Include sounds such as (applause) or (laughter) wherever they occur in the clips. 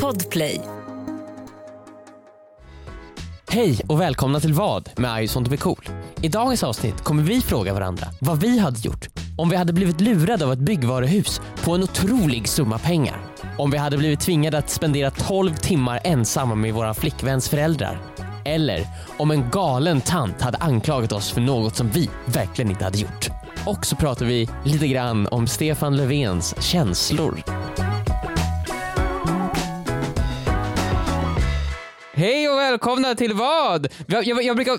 Podplay. Hej och välkomna till Vad med I just want to be cool. I dagens avsnitt kommer vi fråga varandra vad vi hade gjort om vi hade blivit lurade av ett byggvaruhus på en otrolig summa pengar. Om vi hade blivit tvingade att spendera 12 timmar ensamma med våra flickväns föräldrar. Eller om en galen tant hade anklagat oss för något som vi verkligen inte hade gjort. Och så pratar vi lite grann om Stefan Löfvens känslor. Hej och välkomna till vad? Jag, jag, jag brukar,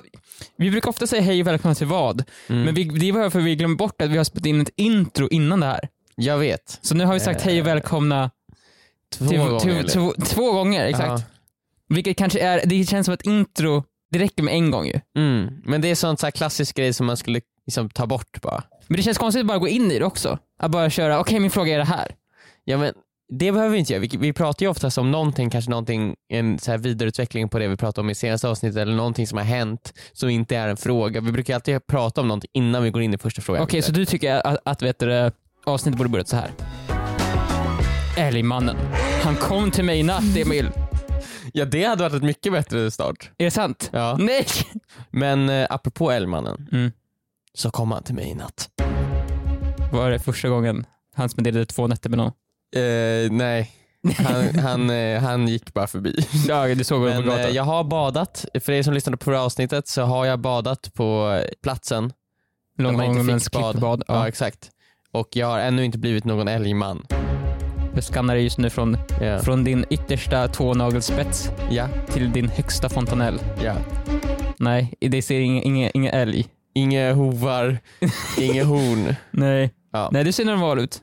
vi brukar ofta säga hej och välkomna till vad, Mm. men vi, det var för att vi glömde bort att vi har spelat in ett intro innan det här. Jag vet. Så nu har vi sagt hej och välkomna Två till, gånger. till, två, två gånger, exakt. Ja. Vilket kanske är, det känns som ett intro, det räcker med en gång ju. Mm. Men det är sånt så här klassisk grej som man skulle liksom ta bort bara. Men det känns konstigt att bara gå in i det också. Att bara köra, okej min fråga är det här. Ja men det behöver vi inte göra. Vi, vi pratar ju oftast om någonting, kanske någonting, en så här vidareutveckling på det vi pratade om i senaste avsnittet eller någonting som har hänt som inte är en fråga. Vi brukar alltid prata om någonting innan vi går in i första frågan. Okej, så du tycker att, att vet du, avsnittet borde börjat så här. Älgmannen. Han kom till mig i natt Emil. Ja det hade varit ett mycket bättre start. Är det sant? Ja. Nej! Men eh, apropå Älgmannen Mm. så kom han till mig i natt. Var det första gången han spenderade två nätter med någon? Eh, nej, han, han, eh, han gick bara förbi. (laughs) Ja, du såg honom på Men eh, gatan. jag har badat, för er som lyssnade på förra avsnittet så har jag badat på platsen där man inte Långholmens fick klippbad. Ja. Ja. exakt. Och jag har ännu inte blivit någon älgman. Jag skannar dig just nu från, Ja. från din yttersta tånagelspets ja, till din högsta fontanell. ja. Nej, det ser ingen, ingen, ingen älg. Inga hovar, (laughs) inga horn. Nej. Ja. Nej, det ser normal ut.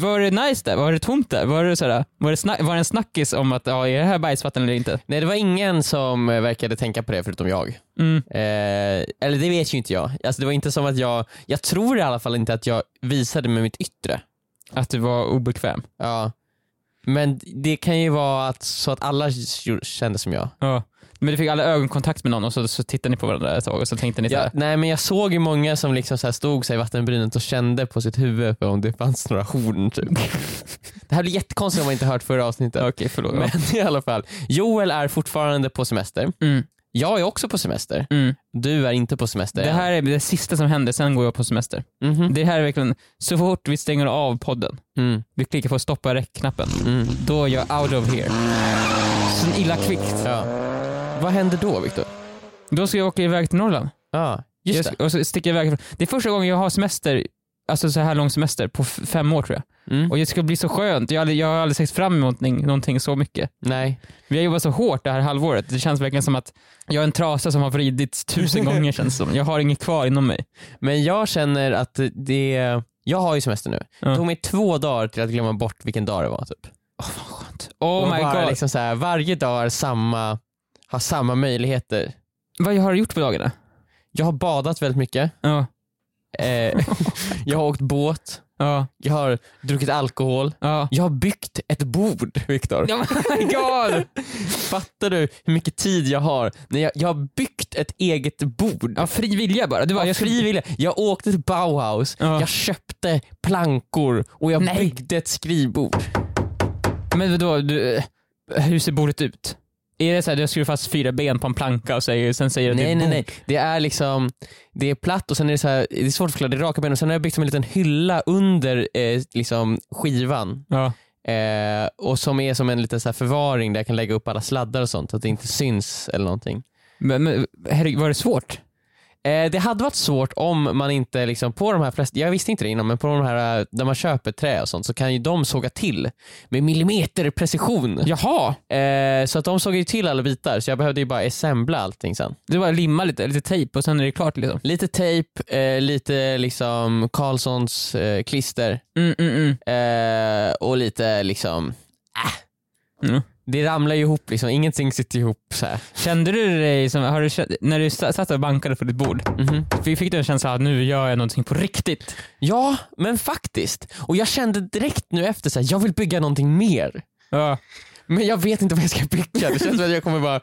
Var det nice där? Var det tomt där? Var det, sådär, var det, snack, var det en snackis om att ja, är det här bajsvatten eller inte? Nej det var ingen som eh, verkade tänka på det förutom jag. Mm. Eh, eller det vet ju inte jag. Alltså det var inte som att jag, jag tror i alla fall inte att jag visade med mitt yttre. Att du var obekväm. Ja. Men det kan ju vara att, så att alla kände som jag. Ja. Men du fick alla ögonkontakt med någon och så, så tittade ni på varandra ett tag och så tänkte ni Ja, såhär. nej men jag såg ju många som liksom så här stod sig i vattenbrynet och kände på sitt huvud för om det fanns några horn typ. (laughs) Det här blir jättekonstigt om man inte hört förra avsnittet. Okej, förlåt. Men (laughs) i alla fall, Joel är fortfarande på semester. Mm. Jag är också på semester. Mm. Du är inte på semester Det här är det sista som händer, sen går jag på semester. Mhm. Det här är verkligen, så fort vi stänger av podden, Mm. vi klickar på stoppa räck-knappen, Mm. då är jag out of here. Så illa kvickt. Ja. Vad händer då Viktor? Då ska jag åka iväg till Norrland. Ja, Jag just ska, det. och så sticker jag iväg. Det är första gången jag har semester, alltså så här lång semester, på fem år tror jag. Mm. Och det ska bli så skönt. Jag har aldrig, jag har aldrig sett fram emot någonting, någonting så mycket. Nej. Vi har jobbat så hårt det här halvåret. Det känns verkligen som att jag är en trasa som har vridits tusen gånger (laughs) känns det som. Jag har inget kvar inom mig. Men jag känner att det, jag har ju semester nu. Det tog mig två dagar till att glömma bort vilken dag det var typ. Oh och my bara god. Liksom så här, varje dag är samma, har samma möjligheter. Vad har du gjort på dagarna? Jag har badat väldigt mycket. Ja. Eh, (laughs) jag har åkt båt. Ja. Jag har druckit alkohol. Ja. Jag har byggt ett bord, (laughs) Viktor. Oh my god! Fattar du hur mycket tid jag har? När jag, jag har byggt ett eget bord. Ja, fri vilja bara. Du bara, Av jag fri vilja. Jag åkte till Bauhaus, Ja. jag köpte plankor och jag Nej. byggde ett skrivbord. Men vadå, du, hur ser bordet ut? Är det så här, du skruvar fast fyra ben på en planka och säger, sen säger du Nej är nej nej, det är liksom, det är platt och sen är det så här, det är svårt att förklara, det är raka ben och sen har jag byggt som en liten hylla under eh, liksom skivan. Ja. Eh, och som är som en liten så här förvaring där jag kan lägga upp alla sladdar och sånt så att det inte syns eller någonting. Men, men herregud, var det svårt? Eh, det hade varit svårt om man inte liksom på de här flesta, jag visste inte det innan, men på de här eh, där man köper trä och sånt så kan ju de såga till med millimeterprecision. Jaha, Eh, så att de såg ju till alla bitar så jag behövde ju bara assembla allting sen. det var limma lite, lite tejp och sen är det klart liksom. Lite tejp, eh, lite liksom Carlssons eh, klister Mm, mm, mm. eh, och lite liksom, Mm. Det ramlar ju ihop liksom, ingenting sitter ihop så här. Kände du dig som, har du, när du sa- satt och bankade på ditt bord, Mhm. fick fick du en känsla att nu gör jag någonting på riktigt? Ja, men faktiskt. Och jag kände direkt nu efter så här, jag vill bygga någonting mer. Ja. Men jag vet inte vad jag ska bygga. Det känns som att jag kommer bara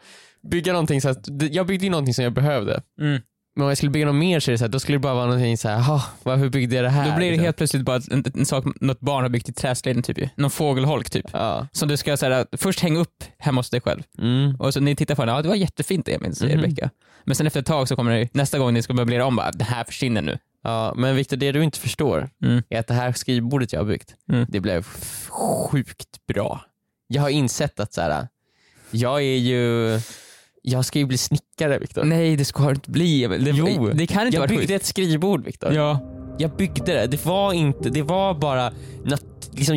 bygga någonting så att, jag byggde ju någonting som jag behövde. Mm. Men om jag skulle bygga något mer så är det så här, då skulle det bara vara någonting så här, "Ha, vad- hur byggde jag det här? Då blir det liksom. helt plötsligt bara en, en sak något barn har byggt i träslöjden typ. Någon fågelholk typ. Ja. Som du ska så här, först hänga upp hemma hos dig själv. Mm. Och så ni tittar på den, ja det var jättefint Emil, säger Mhm. Rebecka. Men sen efter ett tag så kommer det, nästa gång ni ska möblera om, bara, det här försvinner nu. ja, men Viktor, det du inte förstår Mm. är att det här skrivbordet jag har byggt, Mm. det blev sjukt bra. Jag har insett att så här, jag är ju, jag ska ju bli snickare Viktor. Nej det ska det inte bli Emil. Det, Jo. det kan inte Jag vara byggde sjukt. ett skrivbord Viktor. Ja. Jag byggde det, det var inte, det var bara nat- liksom,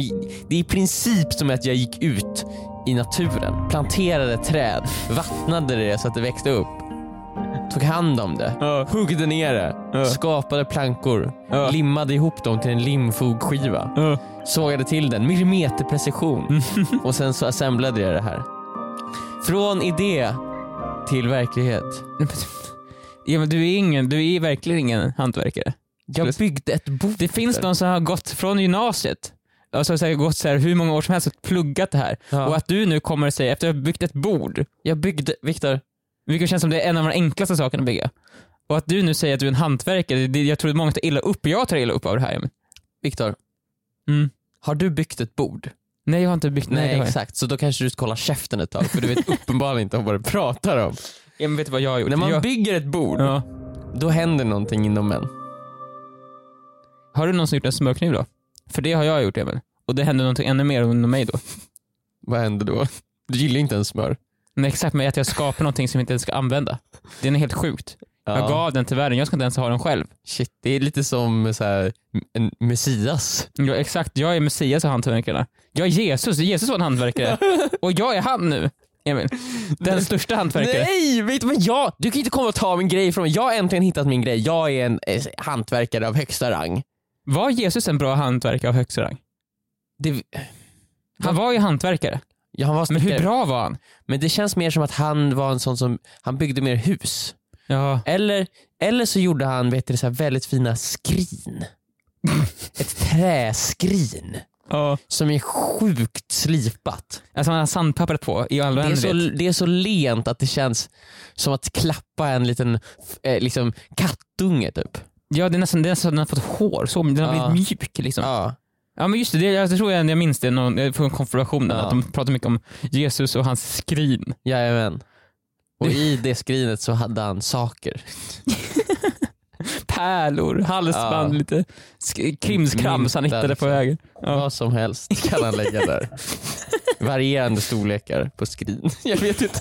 det är i princip som att jag gick ut i naturen, planterade träd, vattnade det så att det växte upp, tog hand om det, Ja. huggde ner det, Ja. skapade plankor, Ja. limmade ihop dem till en limfogskiva, Ja. sågade till den, millimeterprecision (laughs) och sen så assemblade jag det här. Från idé till verklighet. Ja, men du är ingen, du är verkligen ingen hantverkare. Jag byggde ett bord. Det finns någon som har gått från gymnasiet, alltså så här, gått så här, hur många år som helst och pluggat det här. Ja. Och att du nu kommer och säger, efter att har byggt ett bord, Jag byggde, Viktor, vilket känns som det är en av de enklaste sakerna att bygga. Och att du nu säger att du är en hantverkare, det, jag tror att många tar illa upp, jag tar illa upp av det här. Viktor, Mm. har du byggt ett bord? Nej jag har inte byggt, nej, Nej, det har jag. exakt, så då kanske du ska hålla käften ett tag för du vet (laughs) uppenbarligen inte om vad du pratar om. Ja, men vet du vad jag har gjort? När man jag, bygger ett bord, ja. då händer någonting inom en. Har du någonsin gjort en smörkniv då? För det har jag gjort Emil. Och det hände någonting ännu mer inom mig då. (laughs) Vad händer då? Du gillar inte ens smör. Men exakt, men att jag skapar någonting som jag inte ens ska använda. Det är helt sjukt. Jag Ja. gav den till världen, jag ska inte ens ha den själv. Shit, det är lite som så här, en messias. Ja, exakt, jag är Messias av hantverkarna. Jag är Jesus, Jesus var en hantverkare. (laughs) och jag är han nu, Emil. Den största hantverkaren. Nej, vet du jag, du kan inte komma och ta min grej från mig. Jag har äntligen hittat min grej. Jag är en eh, hantverkare av högsta rang. Var Jesus en bra hantverkare av högsta rang? Det, Han var ju hantverkare. ja, han var Men hur bra var han? Men det känns mer som att han var en sån som, han byggde mer hus. Ja. Eller, eller så gjorde han vet du, så här väldigt fina skrin. (laughs) Ett träskrin ja. som är sjukt slipat. Alltså han har sandpappret på i all Det är, så, det är så lent att det känns som att klappa en liten eh, liksom, kattunge typ. Ja, det är nästan, det är nästan den har fått hår, så, den har Ja. blivit mjuk liksom. Ja. Ja. men just det, jag tror jag, jag minns det någon, från konfirmationen, Ja. att de pratade mycket om Jesus och hans skrin. Jajamän. Och i det skrinet så hade han saker. (laughs) Pärlor, halsband, Ja. lite sk- krimskrams han Myntar, hittade på liksom. vägen. Ja. Vad som helst kan han lägga där. (laughs) Varierande storlekar på skrin. (laughs) Jag vet inte.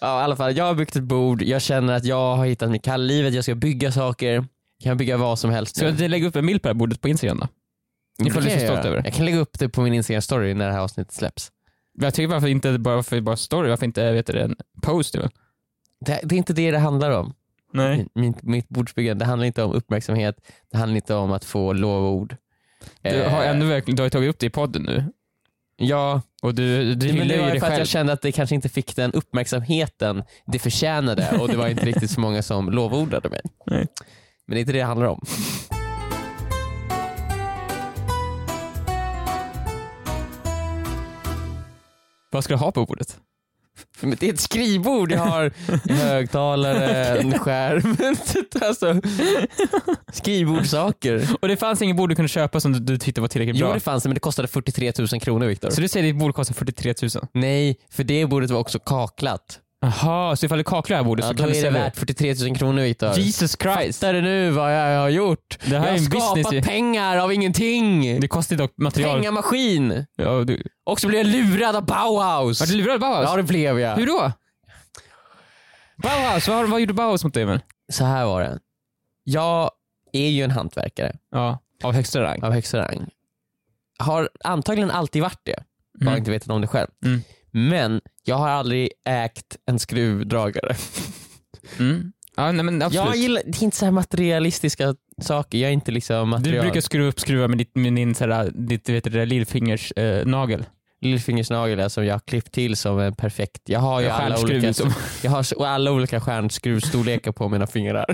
Ja, i alla fall, jag har byggt ett bord, jag känner att jag har hittat mitt kall i livet, jag ska bygga saker. Jag kan bygga vad som helst Ska nu. jag lägga upp en bild på det här bordet på Instagram då? Det ifall du är kan så jag stolt göra. över det. Jag kan lägga upp det på min Instagram story när det här avsnittet släpps. Jag tycker varför inte bara, varför bara story, varför inte vet du, det, en post? Det, det är inte det det handlar om. Nej. Mitt, mitt bordsbyggande, det handlar inte om uppmärksamhet, det handlar inte om att få lovord. Du Eh, har ändå verkligen, du har ju tagit upp det i podden nu. Ja, Och du, du det ju var ju det för att själv. jag kände att det kanske inte fick den uppmärksamheten det förtjänade och det var inte riktigt så många som lovordade mig. Nej. Men det är inte det det handlar om. Vad ska du ha på bordet? Men det är ett skrivbord, jag har högtalare, en (laughs) skärm, (laughs) alltså, skrivbordssaker. Och det fanns ingen bord du kunde köpa som du, du tyckte var tillräckligt Jo bra? det fanns det men det kostade 43 000 kronor Viktor. Så du säger att ditt bord kostar 43 000? Nej, för det bordet var också kaklat. Jaha, så ifall du kaklar det här bordet Ja, så då kan är du det sälja värt 43 000 kronor Viktor. Jesus Christ! Fattar du nu vad jag har gjort? Det här jag är har en business skapat ju. pengar av ingenting. Det kostar ju dock material. Pengamaskin. Ja, du... Och så blev jag lurad av Bauhaus. Var du lurad av Bauhaus? Ja det blev jag. Hur då? Bauhaus, vad, vad gjorde Bauhaus mot dig Emil? Så här var det. Jag är ju en hantverkare Ja, av högsta rang. av högsta rang. Har antagligen alltid varit det. Bara Mm. inte vetat om det själv. Mm. Men jag har aldrig ägt en skruvdragare. (laughs) Mm. Ja, nej, men absolut. Jag gillar, det är inte så här materialistiska saker. Jag är inte liksom Du material. brukar skruva upp skruvar med, ditt, med din såhär, ditt vet du, lillfingers eh, nagel. Lillfingersnagel som jag har klippt till som en perfekt. Jag har ju Ja, alla olika, liksom. jag har så- alla olika stjärnskruvstorlekar på mina fingrar.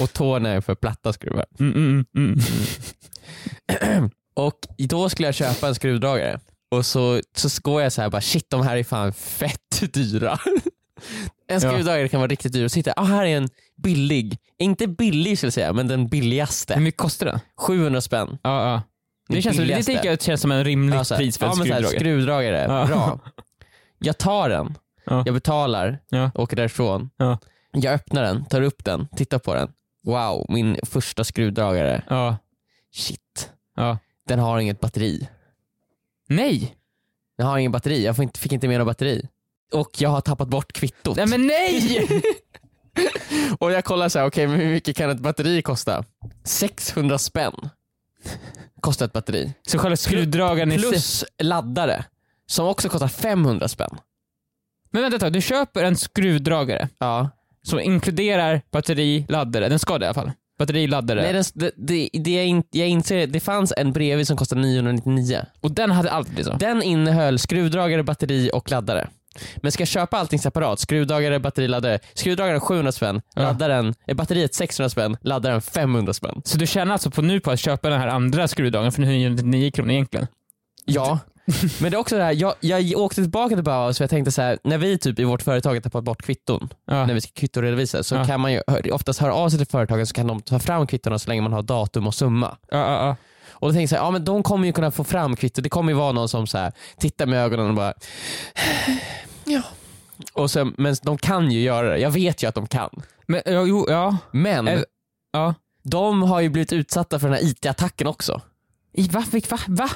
(laughs) Och tårna är för platta skruvar. Mm, mm, mm. (clears throat) Och då skulle jag köpa en skruvdragare och så, så går jag så här bara shit de här är fan fett (laughs) dyra. En skruvdragare kan vara riktigt dyr. Och sitta, ah, här är en billig, inte billig skulle jag säga, men den Hur billigaste. mycket kostar det? 700 spänn. Ja, ja. Det, Den känns, det tycker jag känns som en rimligt Ja, så pris för en ja, men så här, skruvdragare. skruvdragare, Ja. bra. (laughs) Jag tar den, Ja. jag betalar, Ja. åker därifrån. Ja. Jag öppnar den, tar upp den, tittar på den. Wow, min första skruvdragare. Ja. Shit. ja. Den har inget batteri. Nej! Den har ingen batteri, jag inte, fick inte med något batteri. Och jag har tappat bort kvittot. Nej men nej! (laughs) Och jag kollar så här, okej men hur mycket kan ett batteri kosta? 600 spänn kostar ett batteri. Så själva skruvdragaren sig. Plus laddare som också kostar 500 spänn. Men vänta ett tag, du köper en skruvdragare Ja. som inkluderar batteri, laddare. Den ska det i alla fall. Batteri, laddare. Nej, det, det, det, jag, in, jag inser, det fanns en bredvid som kostade 999. Och den hade allt liksom. Den innehöll skruvdragare, batteri och laddare. Men ska jag köpa allting separat, skruvdragare, batteri, laddare. Skruvdragaren 700 spänn, Ja. laddaren, eh, batteriet 600 spänn, laddaren 500 spänn. Så du tjänar alltså på nu på att köpa den här andra skruvdragaren för 999 kronor egentligen? Ja, men det är också det här, jag, jag åkte tillbaka till Bauhaus för jag tänkte så här, när vi typ i vårt företag har tappat bort kvitton, Ja. när vi ska kvittoredovisa, så Ja. kan man ju oftast höra av sig till företagen så kan de ta fram kvittona så länge man har datum och summa. Ja. Och då tänkte jag ja men de kommer ju kunna få fram kvitto, det kommer ju vara någon som så här, tittar med ögonen och bara (sighs) ja. Och sen, men de kan ju göra det, jag vet ju att de kan. Men, ja, jo, ja. Men Eh, ja. de har ju blivit utsatta för den här IT-attacken också. I, va? Va? va?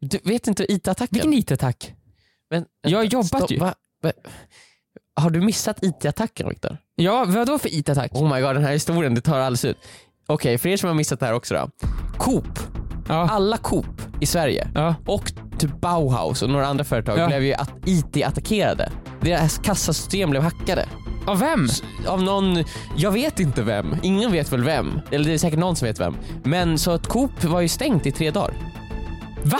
Du vet inte IT-attacken? Vilken IT-attack? Men, Jag har jobbat stopp, ju. va? Va? Har du missat IT-attacken Viktor? Ja, vadå för IT-attack? Oh my god, den här historien, det tar alldeles ut. Okej, för er som har missat det här också då. Coop, Ja. alla Coop i Sverige Ja. och typ Bauhaus och några andra företag Ja. blev ju att IT-attackerade. Deras kassasystem blev hackade. Av vem? Av någon, jag vet inte vem, ingen vet väl vem. Eller det är säkert någon som vet vem. Men så att Coop var ju stängt i tre dagar. Va?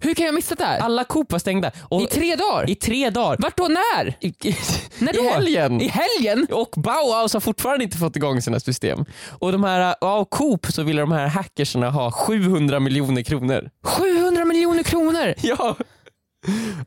Hur kan jag missa det här? Alla Coop var stängda. Och I tre dagar? I tre dagar. Vart då? När? I, i, (laughs) När då? I helgen. I helgen? Och Bauhaus har fortfarande inte fått igång sina system. Och de här, ja, Coop så ville de här hackersarna ha 700 miljoner kronor. 700 miljoner kronor! Ja.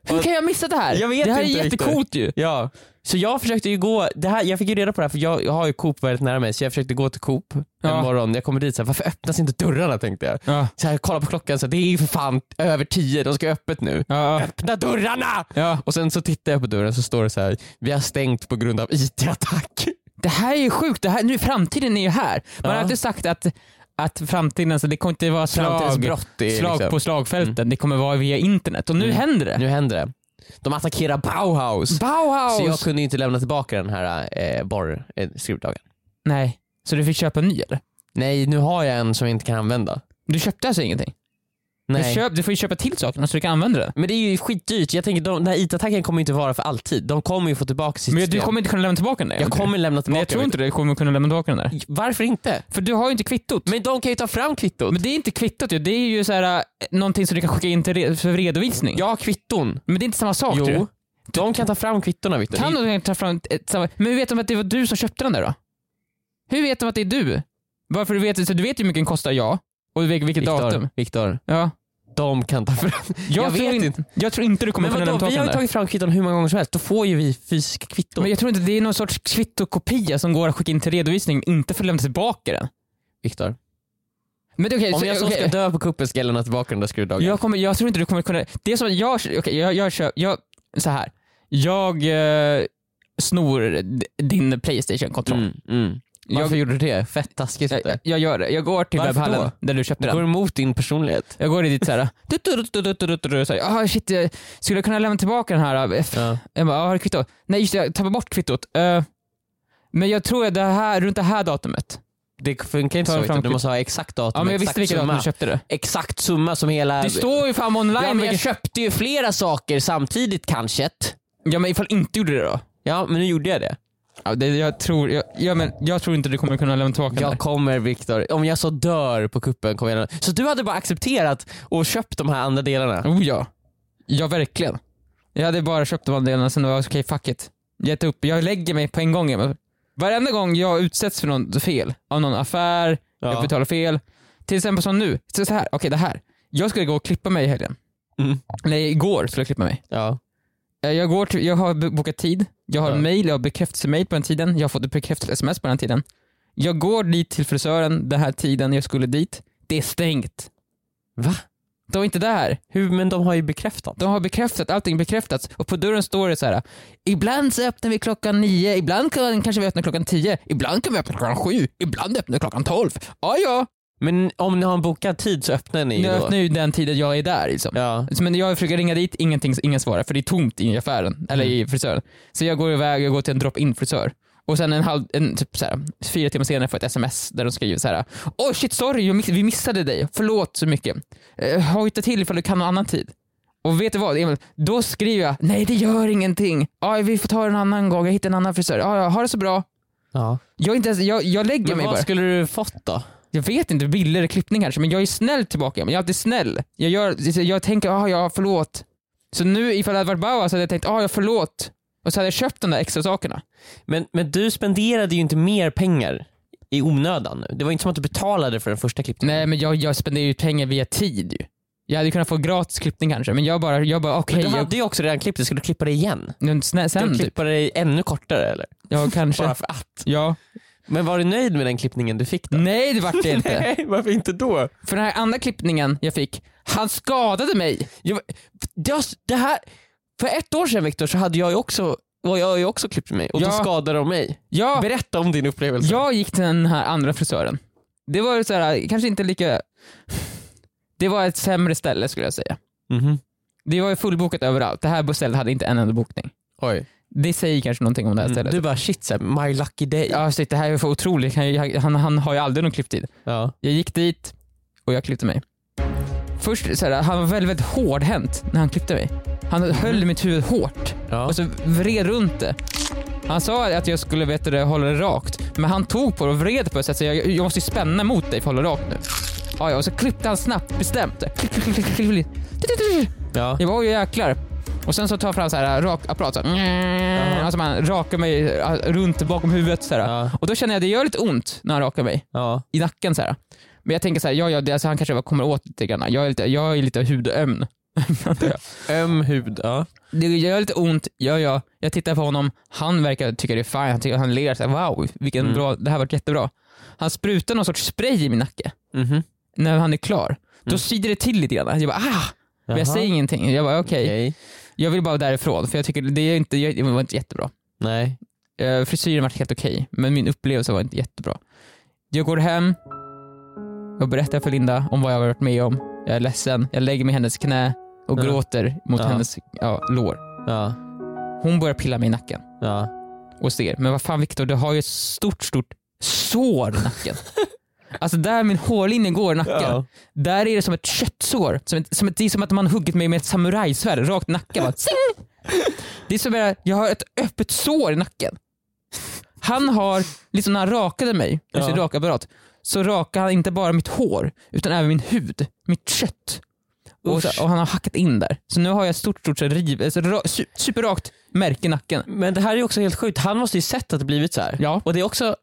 Hur kan jag missa det här? Jag vet det här inte är jättecoolt ju. Ja. Så jag försökte ju gå, det här, jag fick ju reda på det här för jag, jag har ju Coop väldigt nära mig så jag försökte gå till Coop Ja. en morgon. Jag kommer dit så här, varför öppnas inte dörrarna tänkte jag. Ja. Så här, kolla på klockan, så här, det är ju för fan över tio, de ska öppet nu. Ja. Öppna dörrarna! ja. Och sen så tittar jag på dörren så står det så här, vi har stängt på grund av IT-attack. Det här är ju sjukt. Det här, nu, framtiden är ju här. Man har alltid sagt att, att framtiden, så det kommer inte vara slag, brott är slag liksom, på slagfälten. Det kommer vara via internet. Och nu Mm. händer det. nu händer det. De attackerar Bauhaus. Bauhaus! Så jag kunde inte lämna tillbaka den här eh, borr, eh. Nej. Så du fick köpa en ny eller? Nej, nu har jag en som jag inte kan använda. Du köpte alltså ingenting? Du, Nej. köp, du får ju köpa till sakerna så du kan använda det. Men det är ju skitdyrt. Jag tänker, de, den här IT-attacken kommer ju inte vara för alltid. De kommer ju få tillbaka sitt Men du kommer inte kunna lämna tillbaka den där? Jag kommer lämna tillbaka Nej jag tror inte det. Du kommer kunna lämna tillbaka den där. Varför inte? För du har ju inte kvittot. Men de kan ju ta fram kvittot. Men det är inte kvittot ju. Det är ju så här, äh, någonting som du kan skicka in till re- för redovisning. Har kvitton. Men det är inte samma sak Jo. du. De kan ta fram kvittona Viktor. Kan Det- du ta fram ett, samma... Men hur vet de att det var du som köpte den där då? Hur vet de att det är du? Varför du vet, så du vet ju hur mycket den kostar ja, och vilket datum. Viktor, Ja. de kan ta fram. Jag, Jag tror vet in, inte. Jag tror inte du kommer Men kunna vadå, vi har ju tagit fram kvitton hur många gånger som helst. Då får ju vi fysiska kvitton. Men jag tror inte det är någon sorts kvittokopia som går att skicka in till redovisning, inte för att lämna tillbaka den. Viktor, Men det okej, om så- jag så okej. ska dö på kuppen ska jag lämna tillbaka den där skruvdragaren. Jag, kommer, jag tror inte du kommer kunna... Det är som att jag, okej, jag, jag kör, jag, så här. Jag eh, snor din Playstation-kontroll. Mm, mm. Varför Jag, gjorde du det? Fett taskigt. jag, jag gör det. Jag går till Varför webbhallen då? där du köpte den. går emot din personlighet. Jag går dit såhär, (laughs) ah shit, skulle jag kunna lämna tillbaka den här? eh, Ja. Jag bara, ah, har du kvitto? Nej just det, jag tappade bort kvittot. Eh, men jag tror att det här, runt det här datumet. Det funkar inte så. Du måste ha exakt datum, Ja men jag exakt visste vilket datum summa. du köpte det. Exakt summa som hela... Det står ju fan online. Ja men jag köpte ju flera saker samtidigt kanske. ja men ifall inte gjorde det då? Ja men nu gjorde jag det. Ja, det, jag, tror, jag, ja, men jag tror inte du kommer kunna lämna tillbaka Jag där. kommer Viktor, om jag så dör på kuppen kommer jag Så du hade bara accepterat och köpt de här andra delarna? Oh ja. Ja verkligen. Jag hade bara köpt de andra delarna sen var jag okej fuck it. Gett upp. Jag lägger mig på en gång. Varenda gång jag utsätts för något fel, av någon affär, jag Ja. betalar fel. Till exempel som nu, så så här, okej det här. Jag skulle gå och klippa mig i helgen. Mm. Nej igår skulle jag klippa mig. Ja. Eh, Jag, går till, jag har bokat tid, jag har Ja. mail, jag har bekräftelsemail på den tiden, jag har fått ett bekräftat sms på den tiden. Jag går dit till frisören den här tiden jag skulle dit. Det är stängt. Va? De är inte där. Hur, men de har ju bekräftat. De har bekräftat, allting bekräftats och på dörren står det så här. Ibland så öppnar vi klockan nio, ibland kan, kanske vi öppnar klockan tio, ibland kan vi öppna klockan sju, ibland öppnar vi klockan tolv. Ja, ja. Men om ni har en bokad tid så öppnar ni ju Nu då? öppnar ju den tiden jag är där liksom. Ja. Så, Men jag försöker ringa dit, ingenting, ingen svarar för det är tomt i affären, eller i frisören. Så jag går iväg, jag går till en drop-in frisör. Och sen en halv, en, typ såhär, fyra timmar senare får jag ett sms där de skriver så här. Åh shit sorry, jag miss, vi missade dig, förlåt så mycket. Eh, hojta till ifall du kan någon annan tid. Och vet du vad Emil? Då skriver jag, nej det gör ingenting. Ja, vi får ta det en annan gång, jag hittar en annan frisör. Ja, ja, ha det så bra. ja. Jag, är inte ens, jag, jag lägger Men mig vad bara. skulle du fått då? Jag vet inte, billigare klippning kanske, men jag är snäll tillbaka. Men jag är alltid snäll. Jag, gör, jag tänker, ah, ja förlåt. Så nu ifall det hade varit Bauer så hade jag tänkt, ah, ja förlåt. Och så hade jag köpt de där extra sakerna. Men, men du spenderade ju inte mer pengar i onödan nu. Det var inte som att du betalade för den första klippningen. Nej men jag, jag spenderar ju pengar via tid ju. Jag hade kunnat få gratis klippning kanske, men jag bara, jag bara okej, Men du jag, hade ju också redan klippt dig, ska du klippa dig igen? men snä, Ska sen du typ. klippa dig ännu kortare eller? Ja kanske. (laughs) Bara för att? Ja. Men var du nöjd med den klippningen du fick då? Nej det vart det (laughs) inte. Nej, varför inte då? För den här andra klippningen jag fick, han skadade mig. Jag, just det här, för ett år sedan Viktor så hade jag ju också, var jag ju också klippt mig och då Ja. skadade de mig. Ja, Berätta om din upplevelse. jag gick till den här andra frisören. Det var så här, kanske inte lika... Det var ett sämre ställe skulle jag säga. Mhm. Det var ju fullbokat överallt. Det här stället hade inte en enda bokning. Oj. Det säger kanske någonting om det här Mm. stället. Du bara shit, så här, my lucky day. Ja, shit, det här är för otroligt. Han, han, han har ju aldrig någon klipptid. Ja. Jag gick dit och jag klippte mig. Först, så här, han var väldigt, väldigt hårdhänt när han klippte mig. Han höll mitt huvud hårt Ja. och så vred runt det. Han sa att jag skulle vet du, hålla det rakt, men han tog på det och vred på det så att jag, jag måste ju spänna mot dig för att hålla rakt nu. Ja, ja, och så klippte han snabbt, bestämt. Ja. Jag var ju jäklar. Och sen så tar jag fram så här rakapparat, så här. Alltså man rakar mig äh, runt bakom huvudet så här. Ja. Och då känner jag att det gör lite ont när han rakar mig ja. i nacken så här. Men jag tänker så här, ja, ja, det, alltså, han kanske kommer åt lite grann. Jag är lite, jag är lite hudöm. (laughs) Öm hud. Ja. det gör lite ont, ja ja. Jag tittar på honom, han verkar tycka det är fine. Han, tycker, han ler så här, wow, vilken Mm. bra, det här var jättebra. Han sprutar någon sorts spray i min nacke Mhm. när han är klar. Då Mm. det till lite grann. Jag bara ah! Men jag säger ingenting. Jag bara okej, Okej. Jag vill bara därifrån för jag tycker det, är inte, det var inte jättebra. Nej. Uh, frisyren var helt okej, men min upplevelse var inte jättebra. Jag går hem och berättar för Linda om vad jag har varit med om. Jag är ledsen, jag lägger mig i hennes knä och Ja. gråter mot Ja. hennes ja, lår. Ja. Hon börjar pilla mig i nacken Ja. och ser, men vad fan Viktor, du har ju ett stort, stort sår i nacken. (laughs) alltså där min hårlinje går i nacken, Ja. där är det som ett köttsår. Som ett, som ett, det är som att man huggit mig med ett samurajsvärd rakt i nacken. Det är som att jag har ett öppet sår i nacken. Han har, liksom när han rakade mig med Ja. sin rakapparat, så rakade han inte bara mitt hår, utan även min hud, mitt kött. Och, så, och han har hackat in där. Så nu har jag ett stort, stort så riv, alltså, ra, su, superrakt märke i nacken. Men det här är också helt sjukt. Han måste ju sett att det blivit så här. Ja. Och det är också,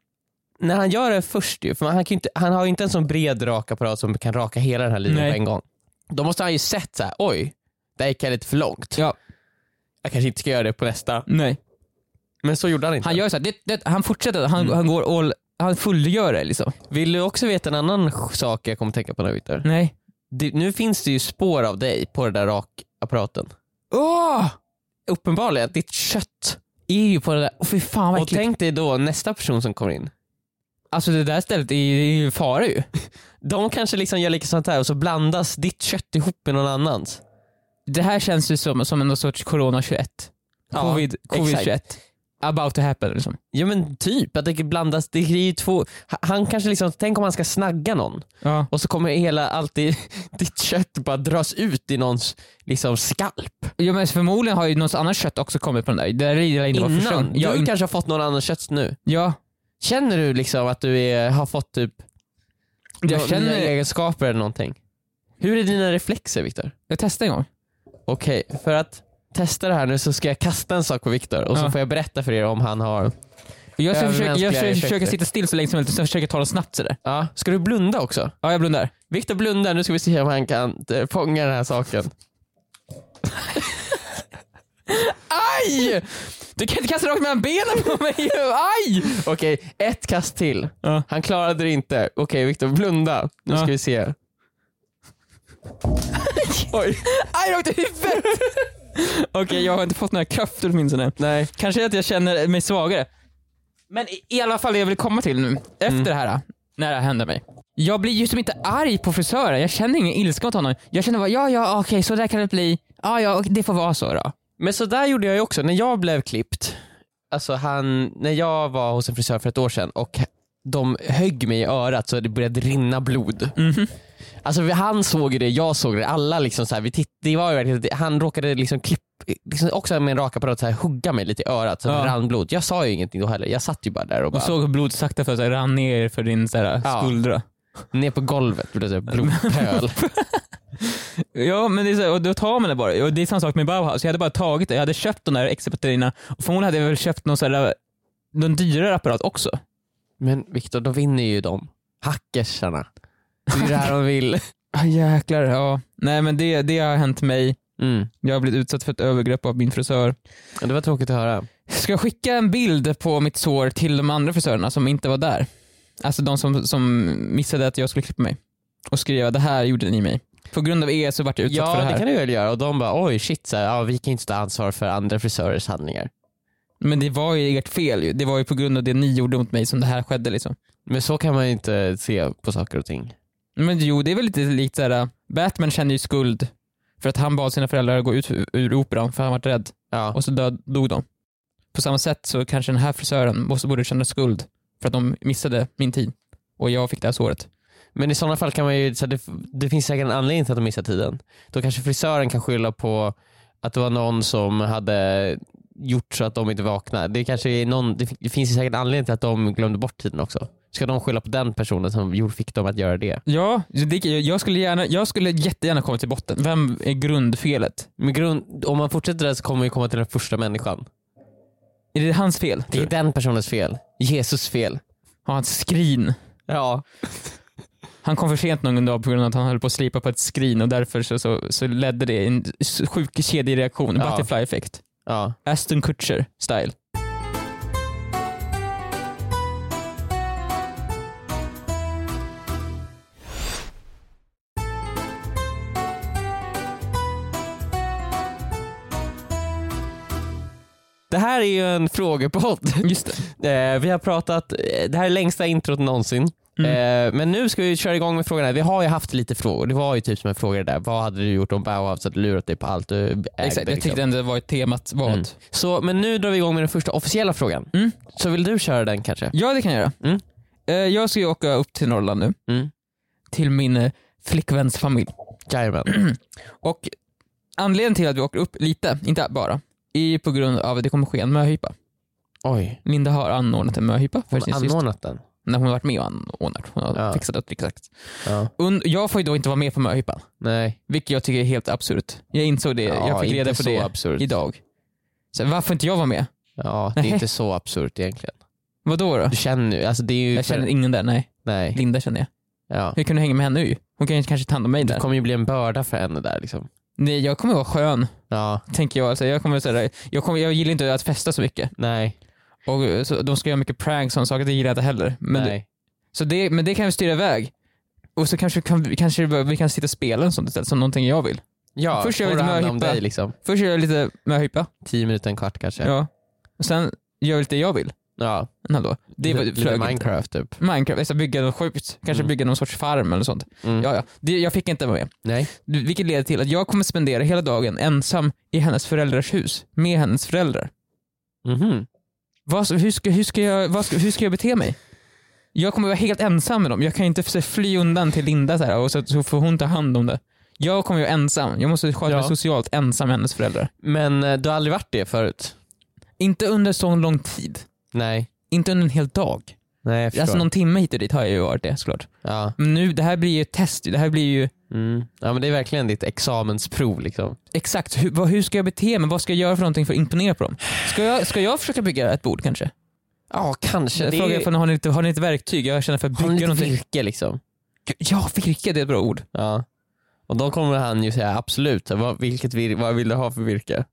när han gör det först ju, för han, kan inte, han har ju inte en sån bred rakapparat som kan raka hela den här linjen Nej. på en gång. Då måste han ju sett så här: oj, där gick jag lite för långt. Ja. Jag kanske inte ska göra det på nästa. Nej. Men så gjorde han inte. Han gör så här, det, det, han fortsätter, han, Mm. han går all, han fullgör det liksom. Vill du också veta en annan sak jag kommer tänka på nu Viktor? Nej. Det- Nu finns det ju spår av dig på den där rakapparaten. Åh! Uppenbarligen, ditt kött. Är ju på det där, oh, fy fan vad Och tänk dig då nästa person som kommer in. Alltså det där stället är ju fara ju. (laughs) De kanske liksom gör likadant här och så blandas ditt kött ihop med någon annans. Det här känns ju som, som en sorts corona 21. Ja, Covid, covid exakt. 21. About to happen liksom. Ja men typ, att det blandas, det är ju två, han kanske liksom, tänk om han ska snagga någon Ja. och så kommer hela, alltid (laughs) ditt kött bara dras ut i någons liksom skalp. ja men förmodligen har ju något annat kött också kommit på den där. Det där är inte Innan, du Ja, in, kanske har fått någon annan kött nu. ja. Känner du liksom att du är, har fått typ Jag känner, nya egenskaper eller någonting? Hur är dina reflexer Viktor? jag testar en gång. Okej, för att testa det här nu så ska jag kasta en sak på Viktor och så Ja. får jag berätta för er om han har... Jag ska försöka, jag effekter. försöker sitta still så länge som möjligt och sen försöker jag ta det snabbt sådär. Ja, ska du blunda också? Ja jag blundar. Viktor blundar, nu ska vi se om han kan eh, fånga den här saken. (laughs) Aj! Du kan inte kasta rakt mellan benen på mig, (laughs) aj! Okej, ett kast till. Ja. Han klarade det inte. Okej Viktor, blunda. Nu Ja. ska vi se. (laughs) Oj. Aj, rakt i huvudet! Okej, jag har inte fått några krafter åtminstone. Nej. Kanske att jag känner mig svagare. Men i, i alla fall det jag vill komma till nu, efter Mm. det här, när det här hände mig. Jag blir ju som inte arg på frisören, jag känner ingen ilska mot honom. Jag känner bara, ja ja okej så där kan det bli. Ja ja, okej, det får vara så då. Men så där gjorde jag ju också när jag blev klippt. Alltså han, när jag var hos en frisör för ett år sedan och de högg mig i örat så det började rinna blod. Mhm. Alltså vi- han såg det, jag såg det, alla liksom så här, vi titt, det var ju verkligen, han råkade liksom klipp, liksom också med en rakapparat så här, hugga mig lite i örat så det Ja. rann blod. Jag sa ju ingenting då heller, jag satt ju bara där och bara Och såg hur blodet sakta för sig rann ner för din så här, skuldra. Ner på golvet blev det blodpöl. (laughs) Ja men det är så, här, och då tar man det bara. Och det är samma sak med Bauhaus, jag hade bara tagit det, jag hade köpt de där extra batterierna och förmodligen hade jag väl köpt någon, så här, någon dyrare apparat också. Men Viktor, då vinner ju de. Hackersarna. Det är det här de vill. (laughs) Ah, jäklar, ja. Nej men det, det har hänt mig. Mm. Jag har blivit utsatt för ett övergrepp av min frisör. Ja, Det var tråkigt att höra. Ska jag skicka en bild på mitt sår till de andra frisörerna som inte var där? Alltså de som, som missade att jag skulle klippa mig. Och skriva det här gjorde ni mig. På grund av er så vart jag utsatt Ja för det det, här. kan du väl göra och de bara oj shit, så här, ja, vi kan inte ta ansvar för andra frisörers handlingar. Men det var ju ert fel ju. Det var ju på grund av det ni gjorde mot mig som det här skedde liksom. Men så kan man ju inte se på saker och ting. Men jo, det är väl lite likt såhär, Batman kände ju skuld för att han bad sina föräldrar att gå ut ur operan för han var rädd Ja. och så död, dog de. På samma sätt så kanske den här frisören måste borde känna skuld för att de missade min tid och jag fick det här såret. Men i sådana fall kan man ju, så det, det finns säkert en anledning till att de missar tiden. Då kanske frisören kan skylla på att det var någon som hade gjort så att de inte vaknade. Det, kanske är någon, det, finns ju säkert en anledning till att de glömde bort tiden också. Ska de skylla på den personen som fick dem att göra det? Ja, det, jag, skulle gärna, jag skulle jättegärna komma till botten. Vem är grundfelet? Men grund, om man fortsätter där så kommer vi komma till den första människan. Är det hans fel? Det är den personens fel. Jesus fel. Har han ett skrin? Ja. Han kom för sent någon dag på grund av att han höll på att slipa på ett skrin och därför så, så, så ledde det en sjuk kedjereaktion, Ja. butterfly effect. ja. Aston Kutcher style. Det här är ju en frågepodd. Just det. (laughs) Eh, vi har pratat, eh, det här är längsta introt någonsin. Mm. Eh, men nu ska vi köra igång med frågorna. Vi har ju haft lite frågor. Det var ju typ som en fråga där. Vad hade du gjort om Bauhaus hade lurat dig på allt du ägde? Exakt, jag liksom? tyckte ändå det var ett temat vad. Mm. Så, men nu drar vi igång med den första officiella frågan. Mm. Så vill du köra den kanske? Ja det kan jag göra. Mm. Jag ska ju åka upp till Norrland nu, Mm. till min flickväns familj. Jajamän. (clears throat) Och anledningen till att vi åker upp lite, inte bara, är på grund av att det kommer ske en möhippa. Oj, Linda har anordnat en möhippa för hon sin har syster. anordnat den. När hon har varit med och anordnat. Hon har Ja. fixat det exakt. Ja. Und- jag får ju då inte vara med på möhippan, Nej. vilket jag tycker är helt absurt. Jag insåg det, Ja, jag fick reda på det absurt. idag. Så varför inte jag vara med? Ja, det är Nej. inte så absurt egentligen. Vad då? då? Du känner ju, alltså det är ju... Jag känner ingen där, nej. Nej. Linda känner jag. Ja. Hur kan du hänga med henne ju? Hon kan ju kanske ta hand om mig Det där. kommer ju bli en börda för henne där liksom. Nej, jag kommer vara skön, Ja, tänker jag. Alltså, jag, kommer, så här, jag, kommer, jag gillar inte att festa så mycket. nej. Och, så, de ska göra mycket pranks och saker, det gillar jag inte heller. Men, nej. så det, men det kan vi styra iväg. Och så kanske, kan, vi- kanske vi kan sitta och spela en sånt istället, som någonting jag vill. Ja, Först gör får du lite om möhippa. dig liksom. Först gör jag lite möhippa, Tio minuter, en kvart kanske. ja. Och sen gör jag lite det jag vill. Ja. En halvdag. Det var lite. Minecraft typ. Minecraft, ska bygga något sjukt. Kanske Mm. bygga någon sorts farm eller sånt. Mm. Ja, ja. Det, jag fick inte vara med. Nej. Vilket leder till att jag kommer spendera hela dagen ensam i hennes föräldrars hus, med hennes föräldrar. Mhm. Vad, hur, ska, hur, ska jag, vad ska, hur ska jag bete mig? Jag kommer vara helt ensam med dem. Jag kan inte fly undan till Linda så här, och så, så får hon ta hand om det. Jag kommer vara ensam. Jag måste sköta mig Ja. socialt ensam med hennes föräldrar. Men eh, du har aldrig varit det förut? Inte under så lång tid. Nej. Inte under en hel dag. Nej jag förstår. Alltså någon timme hit och dit har jag ju varit det såklart. ja. Men nu, det här blir ju ett test. Det här blir ju Mm. ja men det är verkligen ditt examensprov liksom. exakt, hur, vad, hur ska jag bete mig? Vad ska jag göra för någonting för att imponera på dem? Ska jag, ska jag försöka bygga ett bord kanske? Ja kanske. Jag frågar ifall har ni, lite, har ni ett verktyg? Jag känner för att Har bygga lite någonting. virke liksom. Ja, virke det är ett bra ord. Ja. Och då kommer han ju säga absolut, vad, vilket vir- vad vill du ha för virke?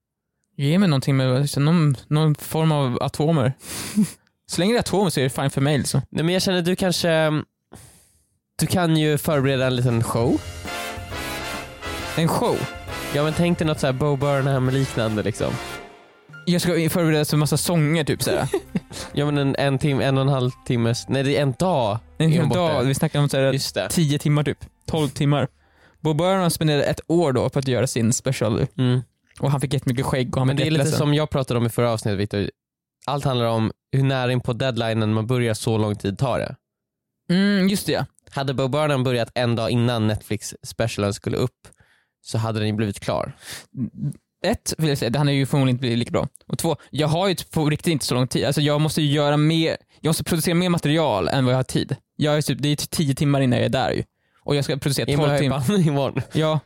Ge mig någonting med någon, någon form av atomer. (laughs) så länge det är atomer så är det fine för mig liksom. Nej men jag känner du kanske, du kan ju förbereda en liten show. En show. Ja men tänk dig något såhär Bo Burnham liknande liksom. Jag ska förbereda så massa sånger typ såhär. (laughs) Ja men en, en timme, en och en halv timmes, nej det är en dag. En hel dag, vi snackar om såhär. 10 timmar typ. 12 timmar. Bob Burnham spenderade ett år då på att göra sin special Mm. och han fick jättemycket skägg och han Men det är lite som jag pratade om i förra avsnittet Victor. Allt handlar om hur nära in på deadlinen man börjar, så lång tid tar det. Mm, just det ja. Hade Bo Burnham börjat en dag innan Netflix specialen skulle upp så hade den ju blivit klar. Ett, vill jag säga, han är ju förmodligen inte blivit lika bra. Och två, jag har ju på riktigt inte så lång tid. Alltså jag måste göra mer, jag måste producera mer material än vad jag har tid. Jag är typ, det är typ 10 timmar innan jag är där ju. Och jag ska producera 12 timmar. Imorgon. Ja,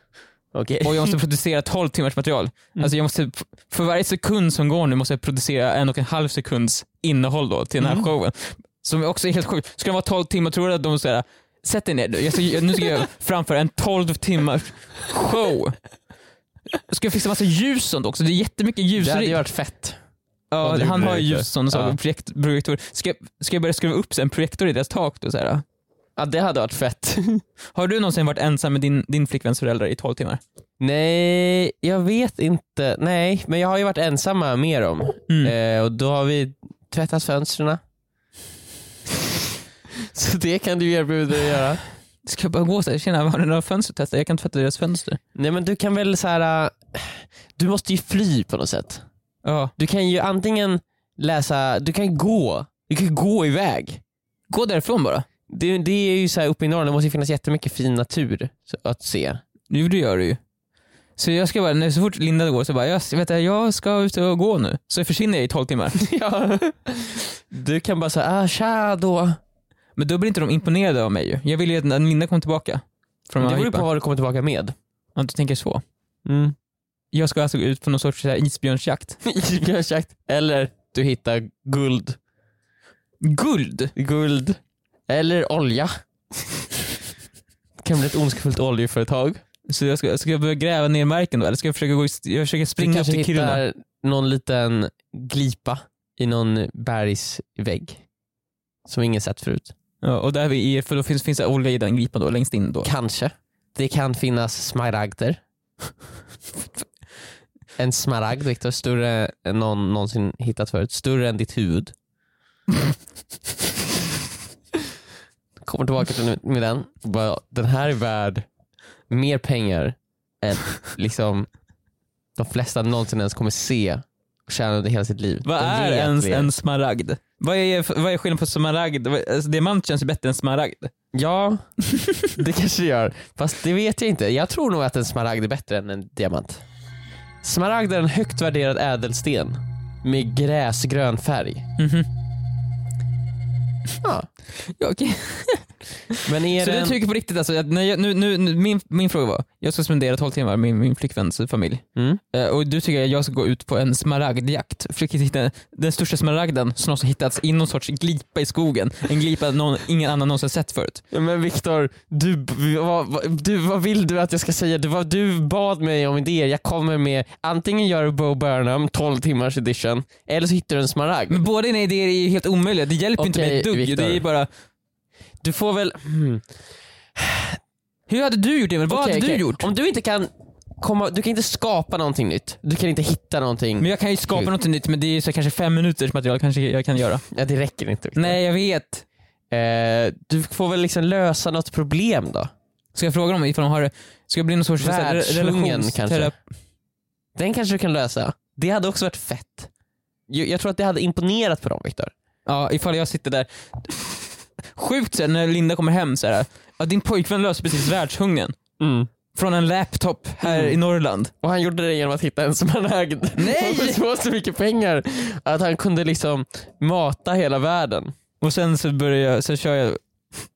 Okej. och jag måste producera 12 timmars material. Mm. Alltså jag måste, för varje sekund som går nu måste jag producera en och en halv sekunds innehåll då till den här Mm. showen. Som också är helt sjukt. Ska den vara 12 timmar, tror du att de säger sätt dig ner nu, jag ska, nu ska jag (laughs) framföra en 12 timmars show. Ska jag fixa massa ljus sånt också? Det är jättemycket ljus. Det hade ju varit fett. Ja, han har ju ljus sån, så Ja. projekt, projektor. Ska, jag- ska jag börja skruva upp en projektor i deras tak då? Så här? Ja det hade varit fett. (laughs) Har du någonsin varit ensam med din, din flickväns föräldrar i 12 timmar? Nej, jag vet inte. Nej, men jag har ju varit ensamma med dem. Mm. Eh, och då har vi tvättat fönstren. (laughs) så det kan du erbjuda dig att göra. Ska jag bara gå såhär, tjena har du några fönster att testa? Jag kan tvätta deras fönster. Nej men du kan väl så här. äh, du måste ju fly på något sätt. Ja. Du kan ju antingen läsa, du kan ju gå, du kan ju gå iväg. Gå därifrån bara. Det, det är ju så här uppe i Norrland, det måste ju finnas jättemycket fin natur att se. Jo det gör du ju. Så jag ska bara, så fort Linda går så bara, jag, vet du, jag ska ut och gå nu. Så försvinner jag i 12 timmar. (laughs) ja. Du kan bara säga, ah, tja då. Men då blir inte de imponerade av mig ju. Jag vill ju att Linda kommer tillbaka. Från Det beror på vad du kommer tillbaka med. Ja, du tänker så. Mm. Jag ska alltså gå ut på någon sorts isbjörnsjakt. (laughs) Isbjörnsjakt. Eller du hittar guld. Guld! Guld. Eller olja. Det kan bli ett ondskefullt oljeföretag. Så jag ska, ska jag börja gräva ner marken då? Eller ska jag försöka, gå, i- jag försöker springa upp kanske till Kiruna? hittar någon liten glipa i någon bergsvägg. Som ingen sett förut. Ja, och där vi är, för då finns, finns det olja i den glipan då, längst in då. Kanske. Det kan finnas smaragder. En smaragd Viktor, större än någon någonsin hittat förut. Större än ditt huvud. (laughs) Kommer tillbaka till med den. Bara, Den här är värd mer pengar än (laughs) liksom de flesta någonsin ens kommer se och tjäna under hela sitt liv. Vad Den är ens en smaragd? Vad är, vad är skillnaden på smaragd? Alltså, diamant känns ju bättre än smaragd. Ja, (laughs) det kanske det gör. Fast det vet jag inte. Jag tror nog att en smaragd är bättre än en diamant. Smaragd är en högt värderad ädelsten med gräsgrön färg. Mhm. Ja. Ja, okej. Men är Så det du tycker på riktigt alltså, att när jag, nu, nu, min, min fråga var, jag ska spendera 12 timmar med min flickväns familj. Mm. Eh, och du tycker att jag ska gå ut på en smaragdjakt, försöka hitta den största smaragden som någonsin hittats i någon sorts glipa i skogen. En glipa någon, ingen annan någonsin sett förut. Ja, Men Viktor, du, vad, vad- du, vad vill du att jag ska säga? Du, vad, du bad mig om idéer. Jag kommer med, antingen gör du Bo Burnham 12 timmars edition, eller så hittar du en smaragd. Men båda dina idéer är ju helt omöjliga, det hjälper inte Okej, mig ett dugg. Viktor. Det är bara, Du får väl... Hmm. hur hade du gjort det? Vad Okej, hade du okej. gjort? Om du inte kan komma, du kan inte skapa någonting nytt. Du kan inte hitta någonting. Men jag kan ju skapa Kul. något nytt men det är så kanske fem minuters material kanske jag kan göra. Ja, det räcker inte. Viktor. Nej jag vet. Eh, du får väl liksom lösa något problem då. Ska jag fråga dem ifall de har, ska jag bli någon sorts Världshungern relations- kanske. Den kanske du kan lösa. Det hade också varit fett. Jag, jag tror att det hade imponerat på dem Viktor. Ja, ifall jag sitter där. Sjukt så här, när Linda kommer hem så här. Ja, din pojkvän löste precis världshungern. Från en laptop här Mm. i Norrland. Och han gjorde det genom att hitta en smaragd. Nej! Och så så mycket pengar att han kunde liksom mata hela världen. Och sen så börjar jag, så kör jag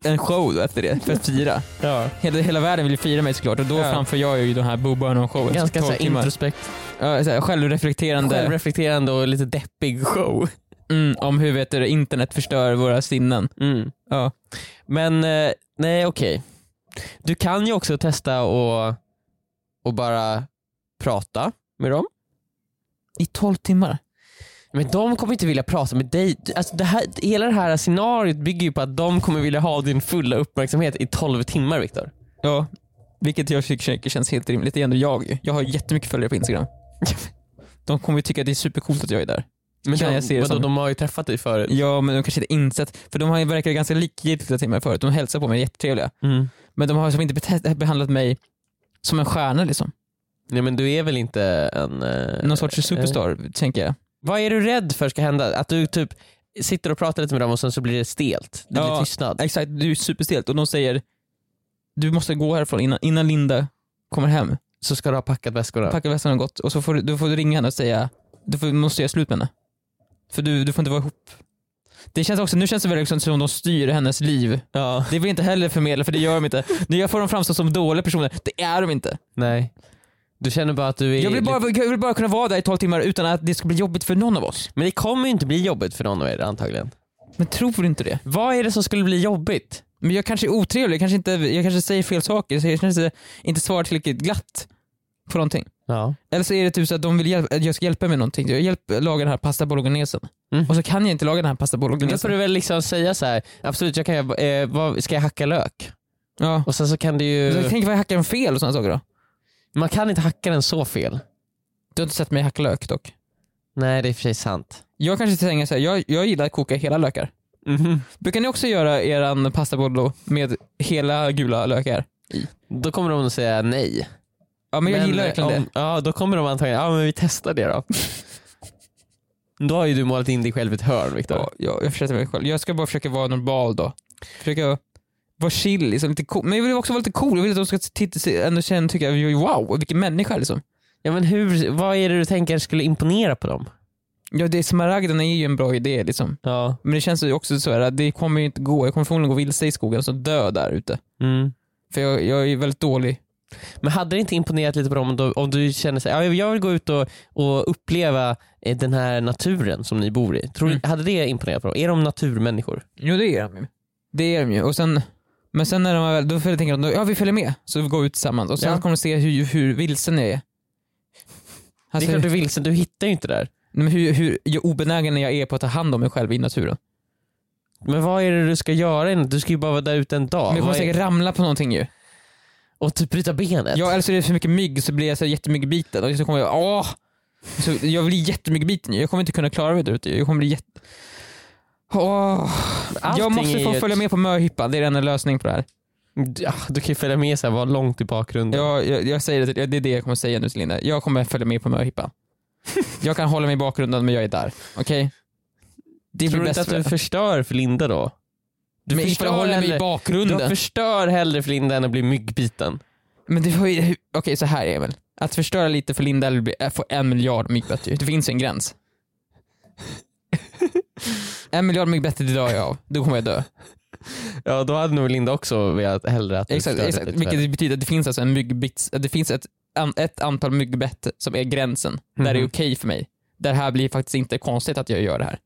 en show efter det för att fira. Ja. Hela, hela världen vill fira mig såklart och då Ja. framför jag ju den här Bo Burnham-showen. Ganska så 12 här timmar. introspekt, ja, så här, självreflekterande självreflekterande och lite deppig show. Mm, om hur vet du, internet förstör våra sinnen. Mm. Ja. Men eh, nej okej. Du kan ju också testa och, och bara prata med dem. I 12 timmar? Men de kommer inte vilja prata med dig. Alltså det här, hela det här scenariot bygger ju på att de kommer vilja ha din fulla uppmärksamhet i 12 timmar Viktor. Ja, vilket jag tycker känns helt rimligt. Det är ändå jag ju. Jag har jättemycket följare på Instagram. (laughs) De kommer ju tycka att det är supercoolt att jag är där. Men Kan de, jag se det som- de har ju träffat dig förut. Ja men de kanske inte insett, för de har ju verkat ganska likgiltiga till mig förut. De hälsar på mig, jättetrevliga. Mm. Men de har som inte bete- behandlat mig som en stjärna liksom. Nej men du är väl inte en... eh, Någon sorts superstar, tänker jag. Vad är du rädd för ska hända? Att du typ sitter och pratar lite med dem och sen så blir det stelt? Det blir Ja. tystnad? Exakt, du är superstelt och de säger du måste gå härifrån innan, innan Linda kommer hem. Så ska du ha packat väskorna? Packa väskan och gått och så får du, då får du ringa henne och säga du får, måste göra slut med henne. För du, du får inte vara ihop. Det känns också, nu känns det väl liksom som de styr hennes liv. ja. Det vill jag inte heller förmedla för det gör de inte. Jag får dem framstå som dåliga personer, det är de inte. Nej. Du känner bara att du är... Jag vill, bara, jag vill bara kunna vara där i 12 timmar utan att det ska bli jobbigt för någon av oss. Men det kommer ju inte bli jobbigt för någon av er antagligen. Men tror du inte det? Vad är det som skulle bli jobbigt? Men jag kanske är otrevlig, jag kanske, inte, jag kanske säger fel saker, jag kanske inte svarar tillräckligt glatt på någonting. Ja. Eller så är det typ så att de vill hjälpa, jag ska hjälpa med någonting. Jag hjälper laga den här pasta bolognesen. Mm. Och så kan jag inte laga den här pasta Men då får bolognesen. du väl liksom säga så här. absolut jag kan eh, vad, ska jag hacka lök? Ja. Och sen så kan du ju, tänker vad jag hackar den fel och sådana saker då. man kan inte hacka den så fel. Du har inte sett mig hacka lök dock. Nej det är i och för sig sant. Jag kanske tänker så här, jag, jag gillar att koka hela lökar. Mhm. Brukar ni också göra eran pasta bollo med hela gula lökar? Då kommer de att säga nej. Ja men jag gillar verkligen om, det. Ja då kommer de antagligen, ja men vi testar det då. då har ju du målat in dig själv i ett hörn Viktor. Ja, jag, jag försöker mig själv. Jag ska bara försöka vara normal då. Försöka vara chill, liksom, lite cool. men jag vill också vara lite cool. Jag vill att de ska titta, ändå känna, tycka wow, vilken människa liksom. Ja men hur, vad är det du tänker skulle imponera på dem? Ja, det, smaragden är ju en bra idé liksom. Ja. Men det känns ju också så här att det kommer ju inte gå. Jag kommer förmodligen gå vilse i skogen och dö där ute. Mm. För jag, jag är ju väldigt dålig. Men hade det inte imponerat lite på dem om du, om du känner så här, ja, jag vill gå ut och, och uppleva eh, den här naturen som ni bor i. Tror, du- Mm. Hade det imponerat på dem? Är de naturmänniskor? Jo det är de ju. Det är de ju. Och sen, men sen när de är väl, då tänka att ja vi följer med. Så vi går ut tillsammans och sen Ja. kommer de se hur, hur vilsen jag är. det Alltså, är klart du vill, så du hittar ju inte där. men hur, hur obenägen jag är på att ta hand om mig själv i naturen. Men vad är det du ska göra? Du ska ju bara vara där ute en dag. Men jag kommer är- säkert ramla på någonting ju. Och typ bryta benet? Ja eller så är det för mycket mygg så blir jag så här jättemyggbiten och så kommer jag, åh! Så jag blir jättemyggbiten ju. Jag kommer inte kunna klara mig där ute. Jag kommer bli jätte... Åh. Allting Jag måste få följa med på möhippan, det är den enda lösningen på det här. Ja, du kan ju följa med så här, vara långt i bakgrunden. Jag, jag, jag säger det, till- det är det jag kommer säga nu till Linda. Jag kommer följa med på möhippan. (laughs) Jag kan hålla mig i bakgrunden men jag är där. Okej? Det Tror blir du inte att du för förstör för Linda då? Du Men ifall jag håller mig i bakgrunden. Du förstör hellre för Linda än att bli myggbiten. Men det var ju, okej så här Emil. Att förstöra lite för Linda eller bli- äh, få en miljard myggbett ju. Det finns ju en gräns. (laughs) en miljard myggbett idag är av, då kommer jag dö. Ja då hade nog Linda också velat hellre att Exakt, exakt. vilket för- betyder att det finns alltså en myggbits, att det finns ett, ett antal myggbett som är gränsen, där det är Mhm. okej för mig. Där här blir faktiskt inte konstigt att jag gör det här.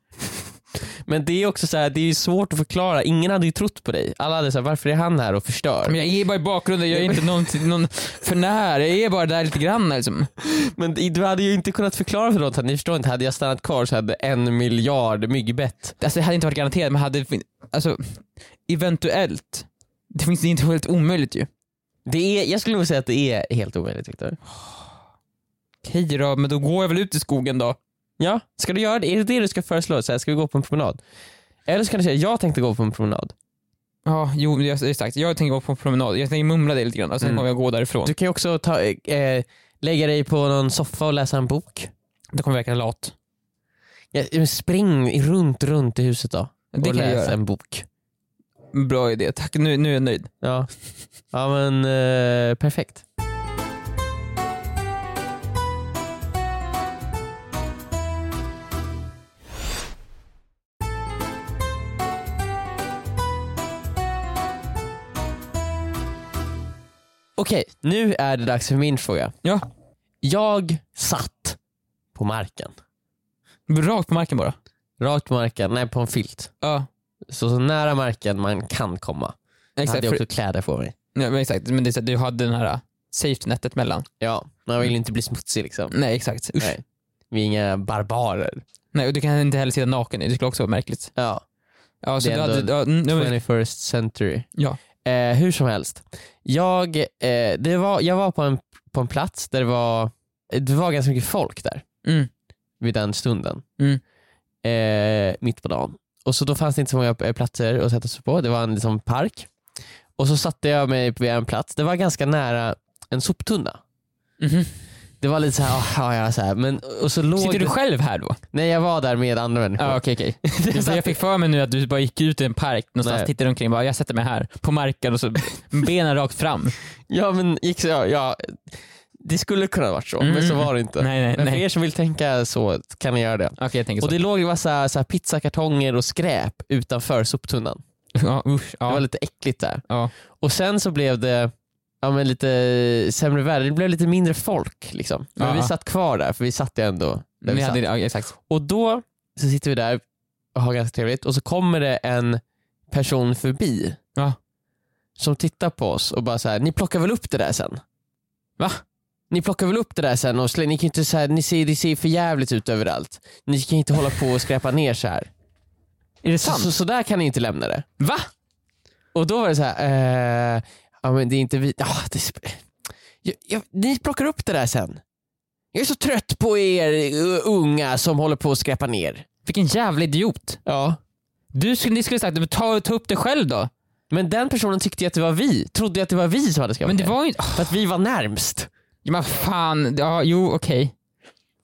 Men det är också så här, det är svårt att förklara. Ingen hade ju trott på dig. Alla hade sagt varför är han här och förstör? Men jag är bara i bakgrunden, jag är inte någon, någon för nära, jag är bara där lite grann liksom. Men du hade ju inte kunnat förklara för något. Ni förstår inte, hade jag stannat kvar så hade en miljard myggbett. Alltså det hade inte varit garanterat men hade, alltså eventuellt. Det finns det inte helt omöjligt ju. Det är, jag skulle nog säga att det är helt omöjligt Viktor. Okej då, men då går jag väl ut i skogen då. Ja, ska du göra det? Är det det du ska föreslå? Så här, ska vi gå på en promenad? Eller så kan du säga, jag tänkte gå på en promenad. Ja, jo exakt. Jag tänker gå på en promenad, jag tänker mumla det lite grann och sen Mm. kommer jag gå därifrån. Du kan ju också ta, eh, lägga dig på någon soffa och läsa en bok. Det kommer verka lat. Ja, men spring runt, runt i huset då. Det och kan jag läs göra. en bok. Bra idé, tack. Nu, nu är jag nöjd. Ja, ja men eh, perfekt. Okej, nu är det dags för min fråga. Ja, Jag satt på marken. rakt på marken bara. Rakt på marken, nej på en filt. Ja, Så, så nära marken man kan komma. Jag exakt. hade För, också kläder på mig. ja, men exakt. Men det är så att du hade den här safety netet mellan. Ja, man vill inte bli smutsig liksom. Nej exakt, usch. Nej. Vi är inga barbarer. Nej, och du kan inte heller sitta naken, det skulle också vara märkligt. Ja. Ja, så Det är hade, ändå mm, ja, men- 21st century. ja. Eh, hur som helst. Jag, eh, det var, jag var på en, på en plats där det var, det var ganska mycket folk där Mm. vid den stunden. Mm. Eh, mitt på dagen. Och så då fanns det inte så många eh, platser att sätta sig på. Det var en liksom, park. Och så satte jag mig vid en plats. Det var ganska nära en soptunna. Mhm. Det var lite så här, ah, ja, så här. Men, och så låg Sitter du själv här då? Nej jag var där med andra människor. Ja, okej okej. (laughs) Det För Jag fick för mig nu att du bara gick ut i en park någonstans, Nej. tittade omkring och bara jag sätter mig här på marken och så benen rakt fram. (laughs) Ja men gick så, ja, ja, det skulle kunna varit så, Mm, men så mm, var det inte. Nej nej men för nej. er som vill tänka så kan ni göra det. Okej jag tänker så. Och det låg ju massa så här, pizzakartonger och skräp utanför soptunnan. ja, usch, Det var ja, lite äckligt där. ja. Och sen så blev det ja, men lite sämre väder, det blev lite mindre folk. Liksom. Men Ja. vi satt kvar där för vi satt ju ändå där vi satt. hade, ja, exakt. Och då så sitter vi där och har ganska trevligt och så kommer det en person förbi Ja. som tittar på oss och bara så här: ni plockar väl upp det där sen? Va? Ni plockar väl upp det där sen och slä, ni kan inte så här, ni ser, det ser för jävligt ut överallt. Ni kan inte hålla på och skräpa ner så här. Är det Så, sant? så, så där kan ni inte lämna det. Va? Och då var det så här, eh, ja men det är inte vi, ja, det, sp- jag, jag, ni plockar upp det där sen. Jag är så trött på er uh, unga som håller på att skräpa ner. Vilken jävla idiot. Ja. Du skulle, ni skulle sagt "Men ta, ta upp det själv då. Men den personen tyckte att det var vi, trodde att det var vi som hade skräpat Men det var ju För att vi var närmst. Ja, men fan, ja, jo okej.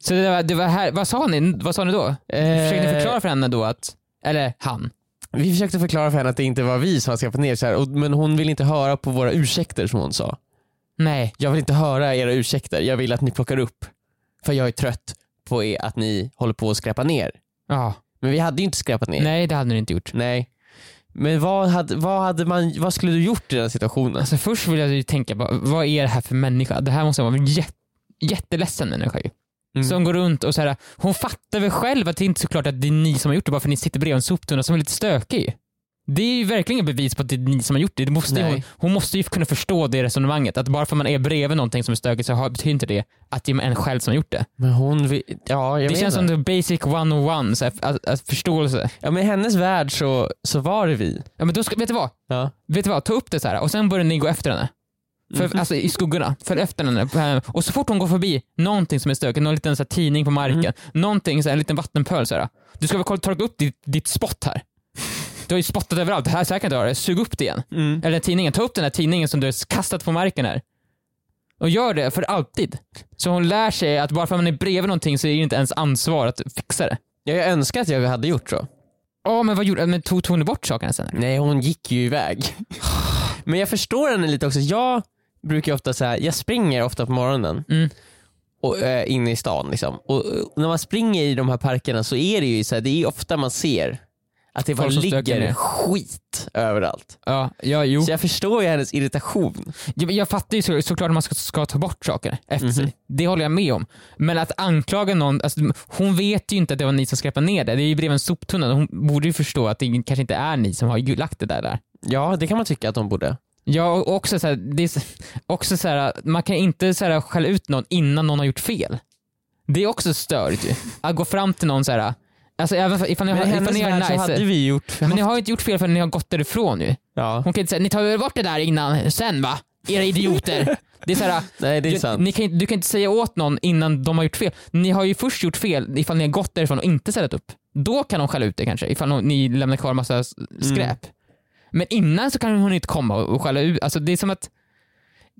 Så det var, det var här, vad sa ni, vad sa ni då? Försökte ni förklara för henne då att, eller han? Vi försökte förklara för henne att det inte var vi som hade skräpat ner så här, och, men hon ville inte höra på våra ursäkter som hon sa. Nej. Jag vill inte höra era ursäkter, jag vill att ni plockar upp. För jag är trött på er, att ni håller på att skräpa ner. Ja. Men vi hade ju inte skräpat ner. Nej det hade ni inte gjort. Nej. Men vad, hade, vad, hade man, vad skulle du gjort i den situationen? Alltså först vill jag ju tänka, bara, vad är det här för människa? Det här måste vara en jätte, jätteledsen människa ju. Mm. Som går runt och så här, hon fattar väl själv att det inte är såklart att det är ni som har gjort det bara för att ni sitter bredvid en soptunna som är lite stökig. Det är ju verkligen bevis på att det är ni som har gjort det. det måste hon, hon måste ju kunna förstå det resonemanget. Att bara för att man är bredvid någonting som är stökigt så har, betyder inte det att det är en själv som har gjort det. Men hon, vill- ja jag det känns inte. som the basic 101, så här, att, att förståelse. Ja men i hennes värld så, så var det vi. Ja men då ska, vet du vad? Ja. Vet du vad? Ta upp det så här och sen börjar ni gå efter henne. För, Mhm. Alltså i skuggorna, följ efter henne. Och så fort hon går förbi någonting som är stökigt, någon liten så här, tidning på marken, Mhm. någonting, så här, en liten vattenpöl så här. Du ska väl ta upp ditt, ditt spott här. Du har ju spottat överallt, det här så här kan du ha det. Sug upp det igen. Mm. Eller tidningen, ta upp den här tidningen som du har kastat på marken här. Och gör det för alltid. Så hon lär sig att bara för att man är bredvid någonting så är det inte ens ansvar att fixa det. Ja, jag önskar att jag hade gjort så. Ja men vad gjorde men tog, tog hon bort sakerna sen? Nej hon gick ju iväg. (sighs) Men jag förstår henne lite också. Jag brukar ju ofta säga, jag springer ofta på morgonen Mm. och, äh, inne i stan. Liksom. Och, eh, när man springer i de här parkerna så är det ju så här, det är ofta man ser att det bara ligger ner. skit överallt. Ja, ja jo. Så jag förstår ju hennes irritation. Jag, jag fattar ju så, såklart att man ska, ska ta bort saker efter Mhm. sig. Det håller jag med om. Men att anklaga någon, alltså, hon vet ju inte att det var ni som skräpade ner det. Det är ju bredvid en soptunna. Hon borde ju förstå att det kanske inte är ni som har lagt det där. där. Ja det kan man tycka att de borde. Ja, och också så här, det är så- också så här, man kan inte så här, skälla ut någon innan någon har gjort fel. Det är också störigt ju. Att gå fram till någon så här. Alltså även ifall ni, Men har, ifall ni är värld så nice. hade vi gjort... Men ni har ju inte gjort fel förrän ni har gått därifrån ju. ja. Hon kan inte säga, ni tar väl bort det där innan, sen va? Era idioter. Det är så här, (laughs) Nej det är du, sant. ni kan, inte- du kan inte säga åt någon innan de har gjort fel. Ni har ju först gjort fel ifall ni har gått därifrån och inte städat upp. Då kan de skälla ut det kanske, ifall ni lämnar kvar massa s- skräp. Men innan så kan hon inte komma och skälla ut. Alltså det är som att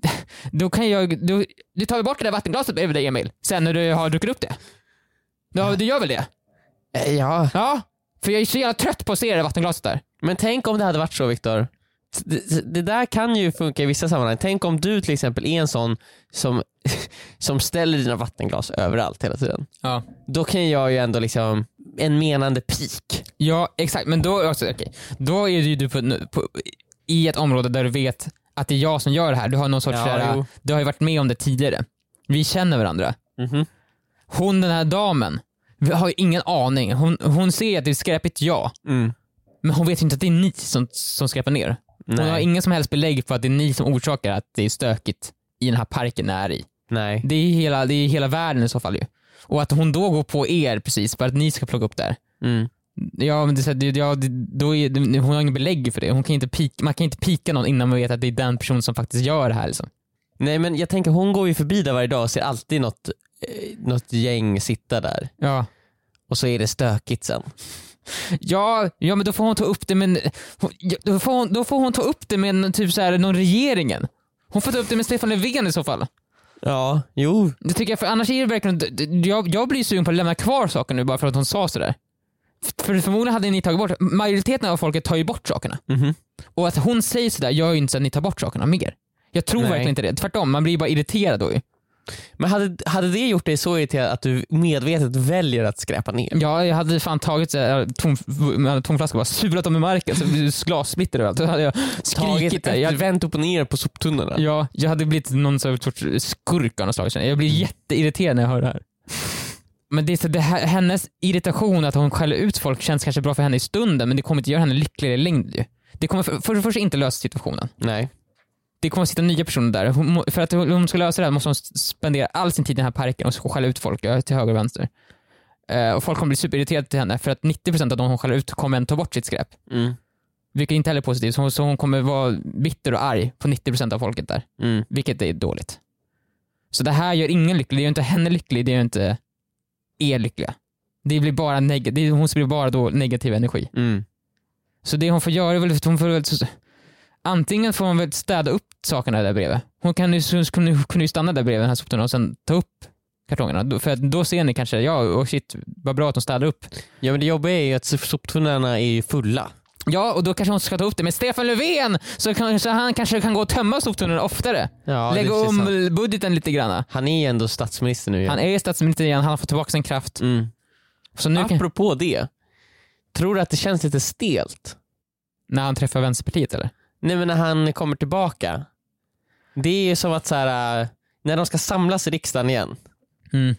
(laughs) då kan jag, då, du tar bort det där vattenglaset bredvid dig Emil, sen när du har druckit upp det? Ja, du gör väl det? Eh, Ja, Ja, för jag är så jävla trött på att se det där vattenglaset där. Men tänk om det hade varit så Viktor. Det, det där kan ju funka i vissa sammanhang. Tänk om du till exempel är en sån som, (laughs) som ställer dina vattenglas överallt hela tiden. Ja. Då kan jag ju ändå liksom, en menande pik. Ja exakt, men då, alltså, okej. då är du på, på, i ett område där du vet att det är jag som gör det här. Du har någon sorts, Ja, där, du har ju varit med om det tidigare. Vi känner varandra. Mhm. Hon den här damen, vi har ju ingen aning. Hon, hon ser att det är skräpigt ja, Mm. men hon vet ju inte att det är ni som, som skräpar ner. Hon Nej. har ingen som helst belägg för att det är ni som orsakar att det är stökigt i den här parken ni är i. Nej. Det är hela, det är hela världen i så fall ju. Och att hon då går på er precis för att ni ska plocka upp det här. Mm. Ja, men det, så här, det- ja, det, då är, det, hon har ingen belägg för det. Hon kan inte pika, man kan inte pika någon innan man vet att det är den personen som faktiskt gör det här. Liksom. Nej men jag tänker hon går ju förbi där varje dag och ser alltid något, eh, något gäng sitta där. Ja. Och så är det stökigt sen. Ja, ja, men då får hon ta upp det med, då får hon, då får hon ta upp det med en, typ så här, någon regeringen. Hon får ta upp det med Stefan Löfven i så fall. Ja, jo. Det tycker jag, för annars är det verkligen, jag, jag blir sugen på att lämna kvar saker nu bara för att hon sa sådär. För förmodligen hade ni tagit bort, majoriteten av folket tar ju bort sakerna. Mhm. Och att hon säger sådär gör ju inte så att ni tar bort sakerna mer. Jag tror Nej. verkligen inte det. Tvärtom, man blir ju bara irriterad då ju. Men hade, hade det gjort dig så irriterad att du medvetet väljer att skräpa ner? Ja, jag hade fan tagit här, tom, och bara sulat dem i marken så det glassplitter överallt. Då hade jag skrikit Tagit Jag, vänt upp och ner på soptunnorna? ja, jag hade blivit någon sorts skurk av något slag. Jag blir jätteirriterad när jag hör det här. Men det är det här, hennes irritation att hon skäller ut folk känns kanske bra för henne i stunden men det kommer inte göra henne lyckligare i längden. Det kommer för, för det första inte lösa situationen. Nej. Det kommer sitta nya personer där. Hon, för att hon ska lösa det här måste hon spendera all sin tid i den här parken och skälla ut folk ja, till höger och vänster. Eh, och folk kommer bli superirriterade till henne för att 90% av de hon skäller ut kommer ändå ta bort sitt skräp. Mm. Vilket inte heller är positivt. Så hon, så hon kommer vara bitter och arg på 90% av folket där. Mm. Vilket är dåligt. Så det här gör ingen lycklig. Det gör inte henne lycklig, det gör inte er lyckliga. Det blir bara neg- det, hon blir bara då negativ energi. Mm. Så det hon får göra är väl att hon får väl, antingen får hon väl städa upp sakerna där bredvid. Hon kan ju, kunde, kunde ju stanna där bredvid den här soptunnan och sen ta upp kartongerna. För då ser ni kanske, ja och shit vad bra att hon städar upp. Ja men det jobbiga är ju att soptunnorna är ju fulla. Ja och då kanske hon ska ta upp det med Stefan Löfven så, kan, så han kanske kan gå och tömma soptunnorna oftare. Ja, Lägga om sant. budgeten lite grann. Han är ju ändå statsminister nu. Han är statsminister igen, han har fått tillbaka sin kraft. mm. Så nu kan, Apropå det, tror du att det känns lite stelt? när han träffar Vänsterpartiet eller? Nej men när han kommer tillbaka. Det är ju som att så här, äh, när de ska samlas i riksdagen igen Mm.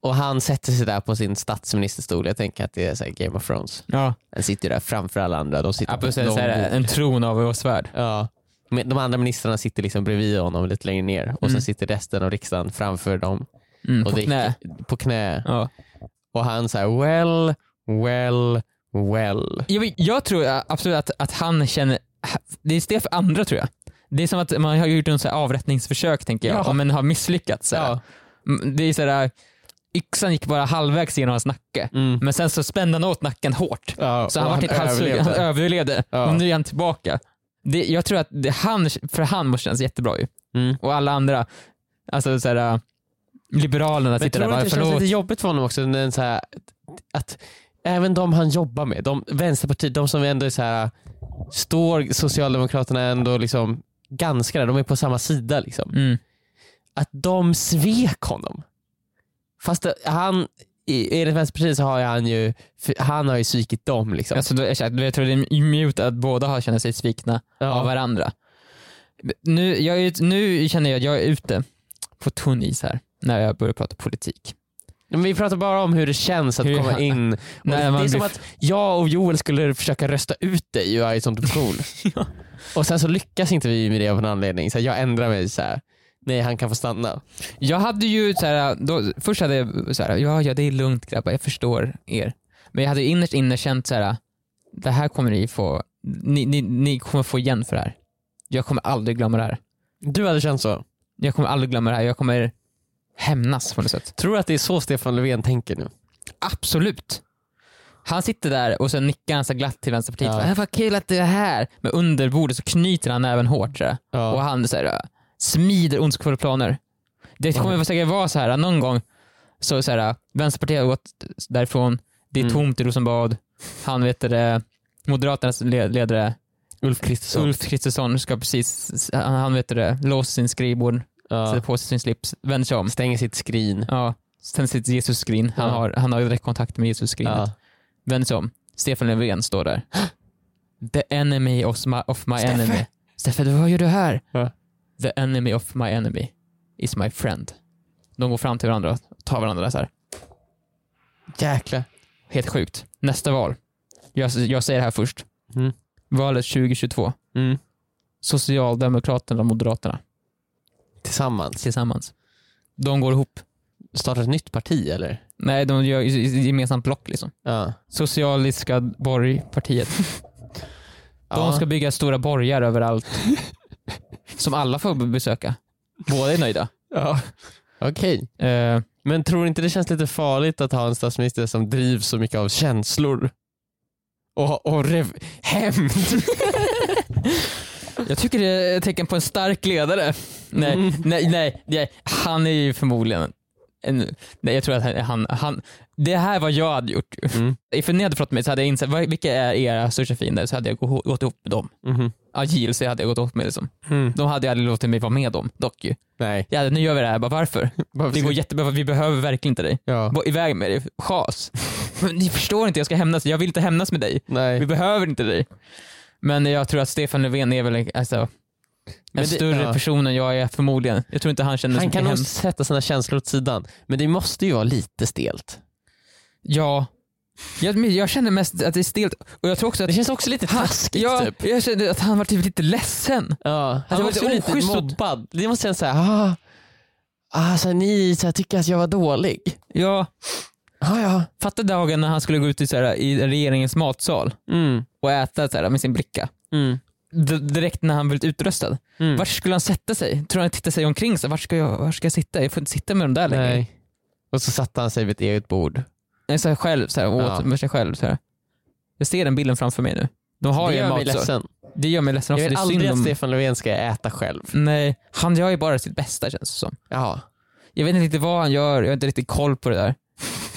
och han sätter sig där på sin statsministerstol. Jag tänker att det är så Game of Thrones. Ja, Han sitter där framför alla andra. De sitter ja på långbord. en tron av svärd. Ja. De andra ministrarna sitter liksom bredvid honom lite längre ner och Mm. sen sitter resten av riksdagen framför dem Mm, och på dricker- knä. på knä. Ja. Och han säger well, well, well. Jag, jag tror absolut att, att han känner, det är det för andra tror jag. Det är som att man har gjort en så avrättningsförsök tänker jag, Ja. men har misslyckats. Så. Ja. Mm, Det är så här, yxan gick bara halvvägs genom hans nacke, Mm. men sen så spände han åt nacken hårt. Ja, Så han och var inte halshuggen, han överlevde. Ja. Och nu är han tillbaka. Det, jag tror att det, han, för han måste kännas jättebra ju. Mm. Och alla andra, alltså så här, Liberalerna Men sitter tror där du bara, inte det känns förlåt. lite jobbigt för honom också? när en Så här, att även de han jobbar med, de, Vänsterpartiet, de som ändå är så här, står Socialdemokraterna ändå liksom ganska där, de är på samma sida. Liksom. Mm. Att de svek honom. Fast han, enligt Vänsterpartiet så har han ju, han har ju svikit dem. Liksom. Alltså, jag, tror det är mute att båda har känner sig svikna Ja. av varandra. Nu, jag nu känner jag att jag är ute på tunn is här när jag börjar prata politik. Men vi pratar bara om hur det känns att komma in. (laughs) Och När det är som att jag och Joel skulle försöka rösta ut dig ur I sånt cool. Ja. Och sen så lyckas inte vi med det av en anledning. Så jag ändrar mig så här. nej han kan få stanna. Jag hade ju så här, då, först hade jag så här, ja, ja det är lugnt grabbar, jag förstår er. Men jag hade innerst inne känt så här, det här kommer ni få, ni, ni, ni kommer få igen för det här. Jag kommer aldrig glömma det här. Du hade känt så? Jag kommer aldrig glömma det här, jag kommer hämnas på något sätt. Tror du att det är så Stefan Löfven tänker nu? Absolut. Han sitter där och sen nickar han så glatt till Vänsterpartiet. Ja. Ja. Vad kul att du är här. Men under bordet så knyter han även hårt. Så. Ja. Och han så här, äh, smider ondskefulla planer. Det kommer Mm. säkert vara så här någon gång så, så här, Vänsterpartiet har gått därifrån, det är Mm. tomt i Rosenbad. Han vet det, Moderaternas le- ledare Ulf Kristersson. Ulf Kristersson ska precis, han, han vet det, låsa sin skrivbord, Ja. sätter på sig sin slips, vänder sig om. Stänger sitt skrin. Ja, sen sitter Jesus skrin. Han, har, han har direkt kontakt med Jesus skrinet. Ja. Vänder sig om. Stefan Löfven står där. (gasps) The enemy of my, of my Steffe. enemy. Stefan, vad gör du här? Ja. The enemy of my enemy is my friend. De går fram till varandra och tar varandra där så här. Jäklar. Helt sjukt. Nästa val. Jag, jag säger det här först. Mm. Valet 2022. Mm. Socialdemokraterna och Moderaterna Tillsammans. tillsammans. De går ihop. startat ett nytt parti eller? Nej, de gör gemensamt block liksom. Ja. Socialistiska borgpartiet. De Ja. ska bygga stora borgar överallt. (laughs) som alla får besöka. Båda är nöjda. ja. Okej. Eh, Men tror inte det känns lite farligt att ha en statsminister som drivs så mycket av känslor? Och, och rev- hämnd? (laughs) jag tycker det är ett tecken på en stark ledare. Nej, Mm. nej, nej, nej, han är ju förmodligen en, nej, jag tror att han, han, det här var jag hade gjort. Mm. Ifall ni hade med mig så hade jag insett, vilka är era största fiender? Så hade jag gå- gått ihop med dem. Mhm. Ja, JLC hade jag gått ihop med liksom. Mm. De hade jag aldrig låtit mig vara med dem, dock ju. Nej. Ja, nu gör vi det här, bara varför? (laughs) Det går jättebra, vi behöver verkligen inte dig. Ja. Gå iväg med dig, chas. (laughs) Ni förstår inte, jag ska hämnas, jag vill inte hämnas med dig. Vi Nej. behöver inte dig. Men jag tror att Stefan Löfven är väl alltså, en det- större ja. person än jag är förmodligen. Jag tror inte han känner Han kan nog sätta sina känslor åt sidan. Men det måste ju vara lite stelt. Ja. Jag, jag känner mest att det är stelt och jag tror också att Det känns också lite han, taskigt ja, typ. jag kände att han var typ lite ledsen. Ja, det han var lite oschysst och- mobbad. Det måste kännas såhär, ah, ah, så här, ni så här, tycker att jag var dålig. Ja, Ah, ja. fatta dagen när han skulle gå ut i, så här, i regeringens matsal Mm. Och äta så här, med sin bricka. Mm. Direkt när han blivit utröstad. Mm. Vart skulle han sätta sig? Tror han tittar sig omkring sig? Vart ska jag, var ska jag sitta? Jag får inte sitta med dem där längre. Nej. Och så satte han sig vid ett eget bord. Nej, så här själv, så här, åt Ja. med sig själv. Så här. Jag ser den bilden framför mig nu. De har det gör mig ledsen. Det gör mig ledsen Jag också. vill Det är aldrig att. Stefan Löfven ska äta själv. Nej, han gör ju bara sitt bästa känns det som. Ja. Jag vet inte riktigt vad han gör, jag har inte riktigt koll på det där.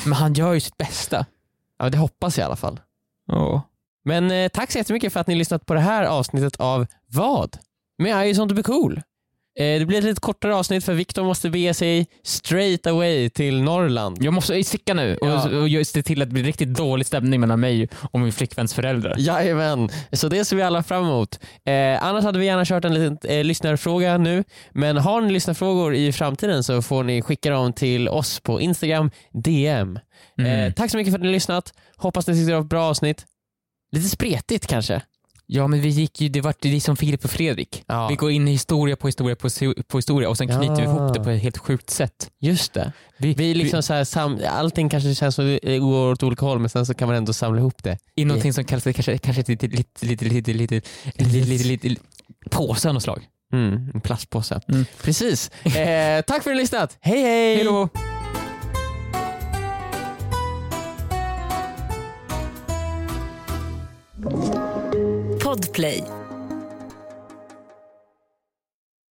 Men han gör ju sitt bästa. ja, det hoppas jag i alla fall. Oh. Men eh, tack så jättemycket för att ni lyssnat på det här avsnittet av Vad? Med I sånt blir cool. Eh, det blir ett lite kortare avsnitt för Viktor måste bege sig straight away till Norrland. Jag måste sticka nu och, Ja. och se till att det blir riktigt dålig stämning mellan mig och min flickväns föräldrar. Jajamän, så det ser vi alla fram emot. Eh, annars hade vi gärna kört en liten eh, lyssnarfråga nu, men har ni lyssnarfrågor i framtiden så får ni skicka dem till oss på Instagram, DM. Mm. Eh, tack så mycket för att ni har lyssnat. Hoppas ni tyckte det var ett bra avsnitt. Lite spretigt kanske? Ja men vi gick ju, det var det som liksom Filip och Fredrik. Ja. Vi går in i historia på historia på, på historia och sen knyter ja. vi ihop det på ett helt sjukt sätt. Just det. Vi, vi liksom vi, så här, sam, allting kanske känns som det går åt olika håll men sen så kan man ändå samla ihop det. I någonting som kallas kanske, kanske lite, lite, lite, lite, lite, lite, lite, lite påse av något slag. Mm, en plastpåse. Mm. Precis. eh, tack för att ni har lyssnat. Hej hej! Hejdå. Podplay.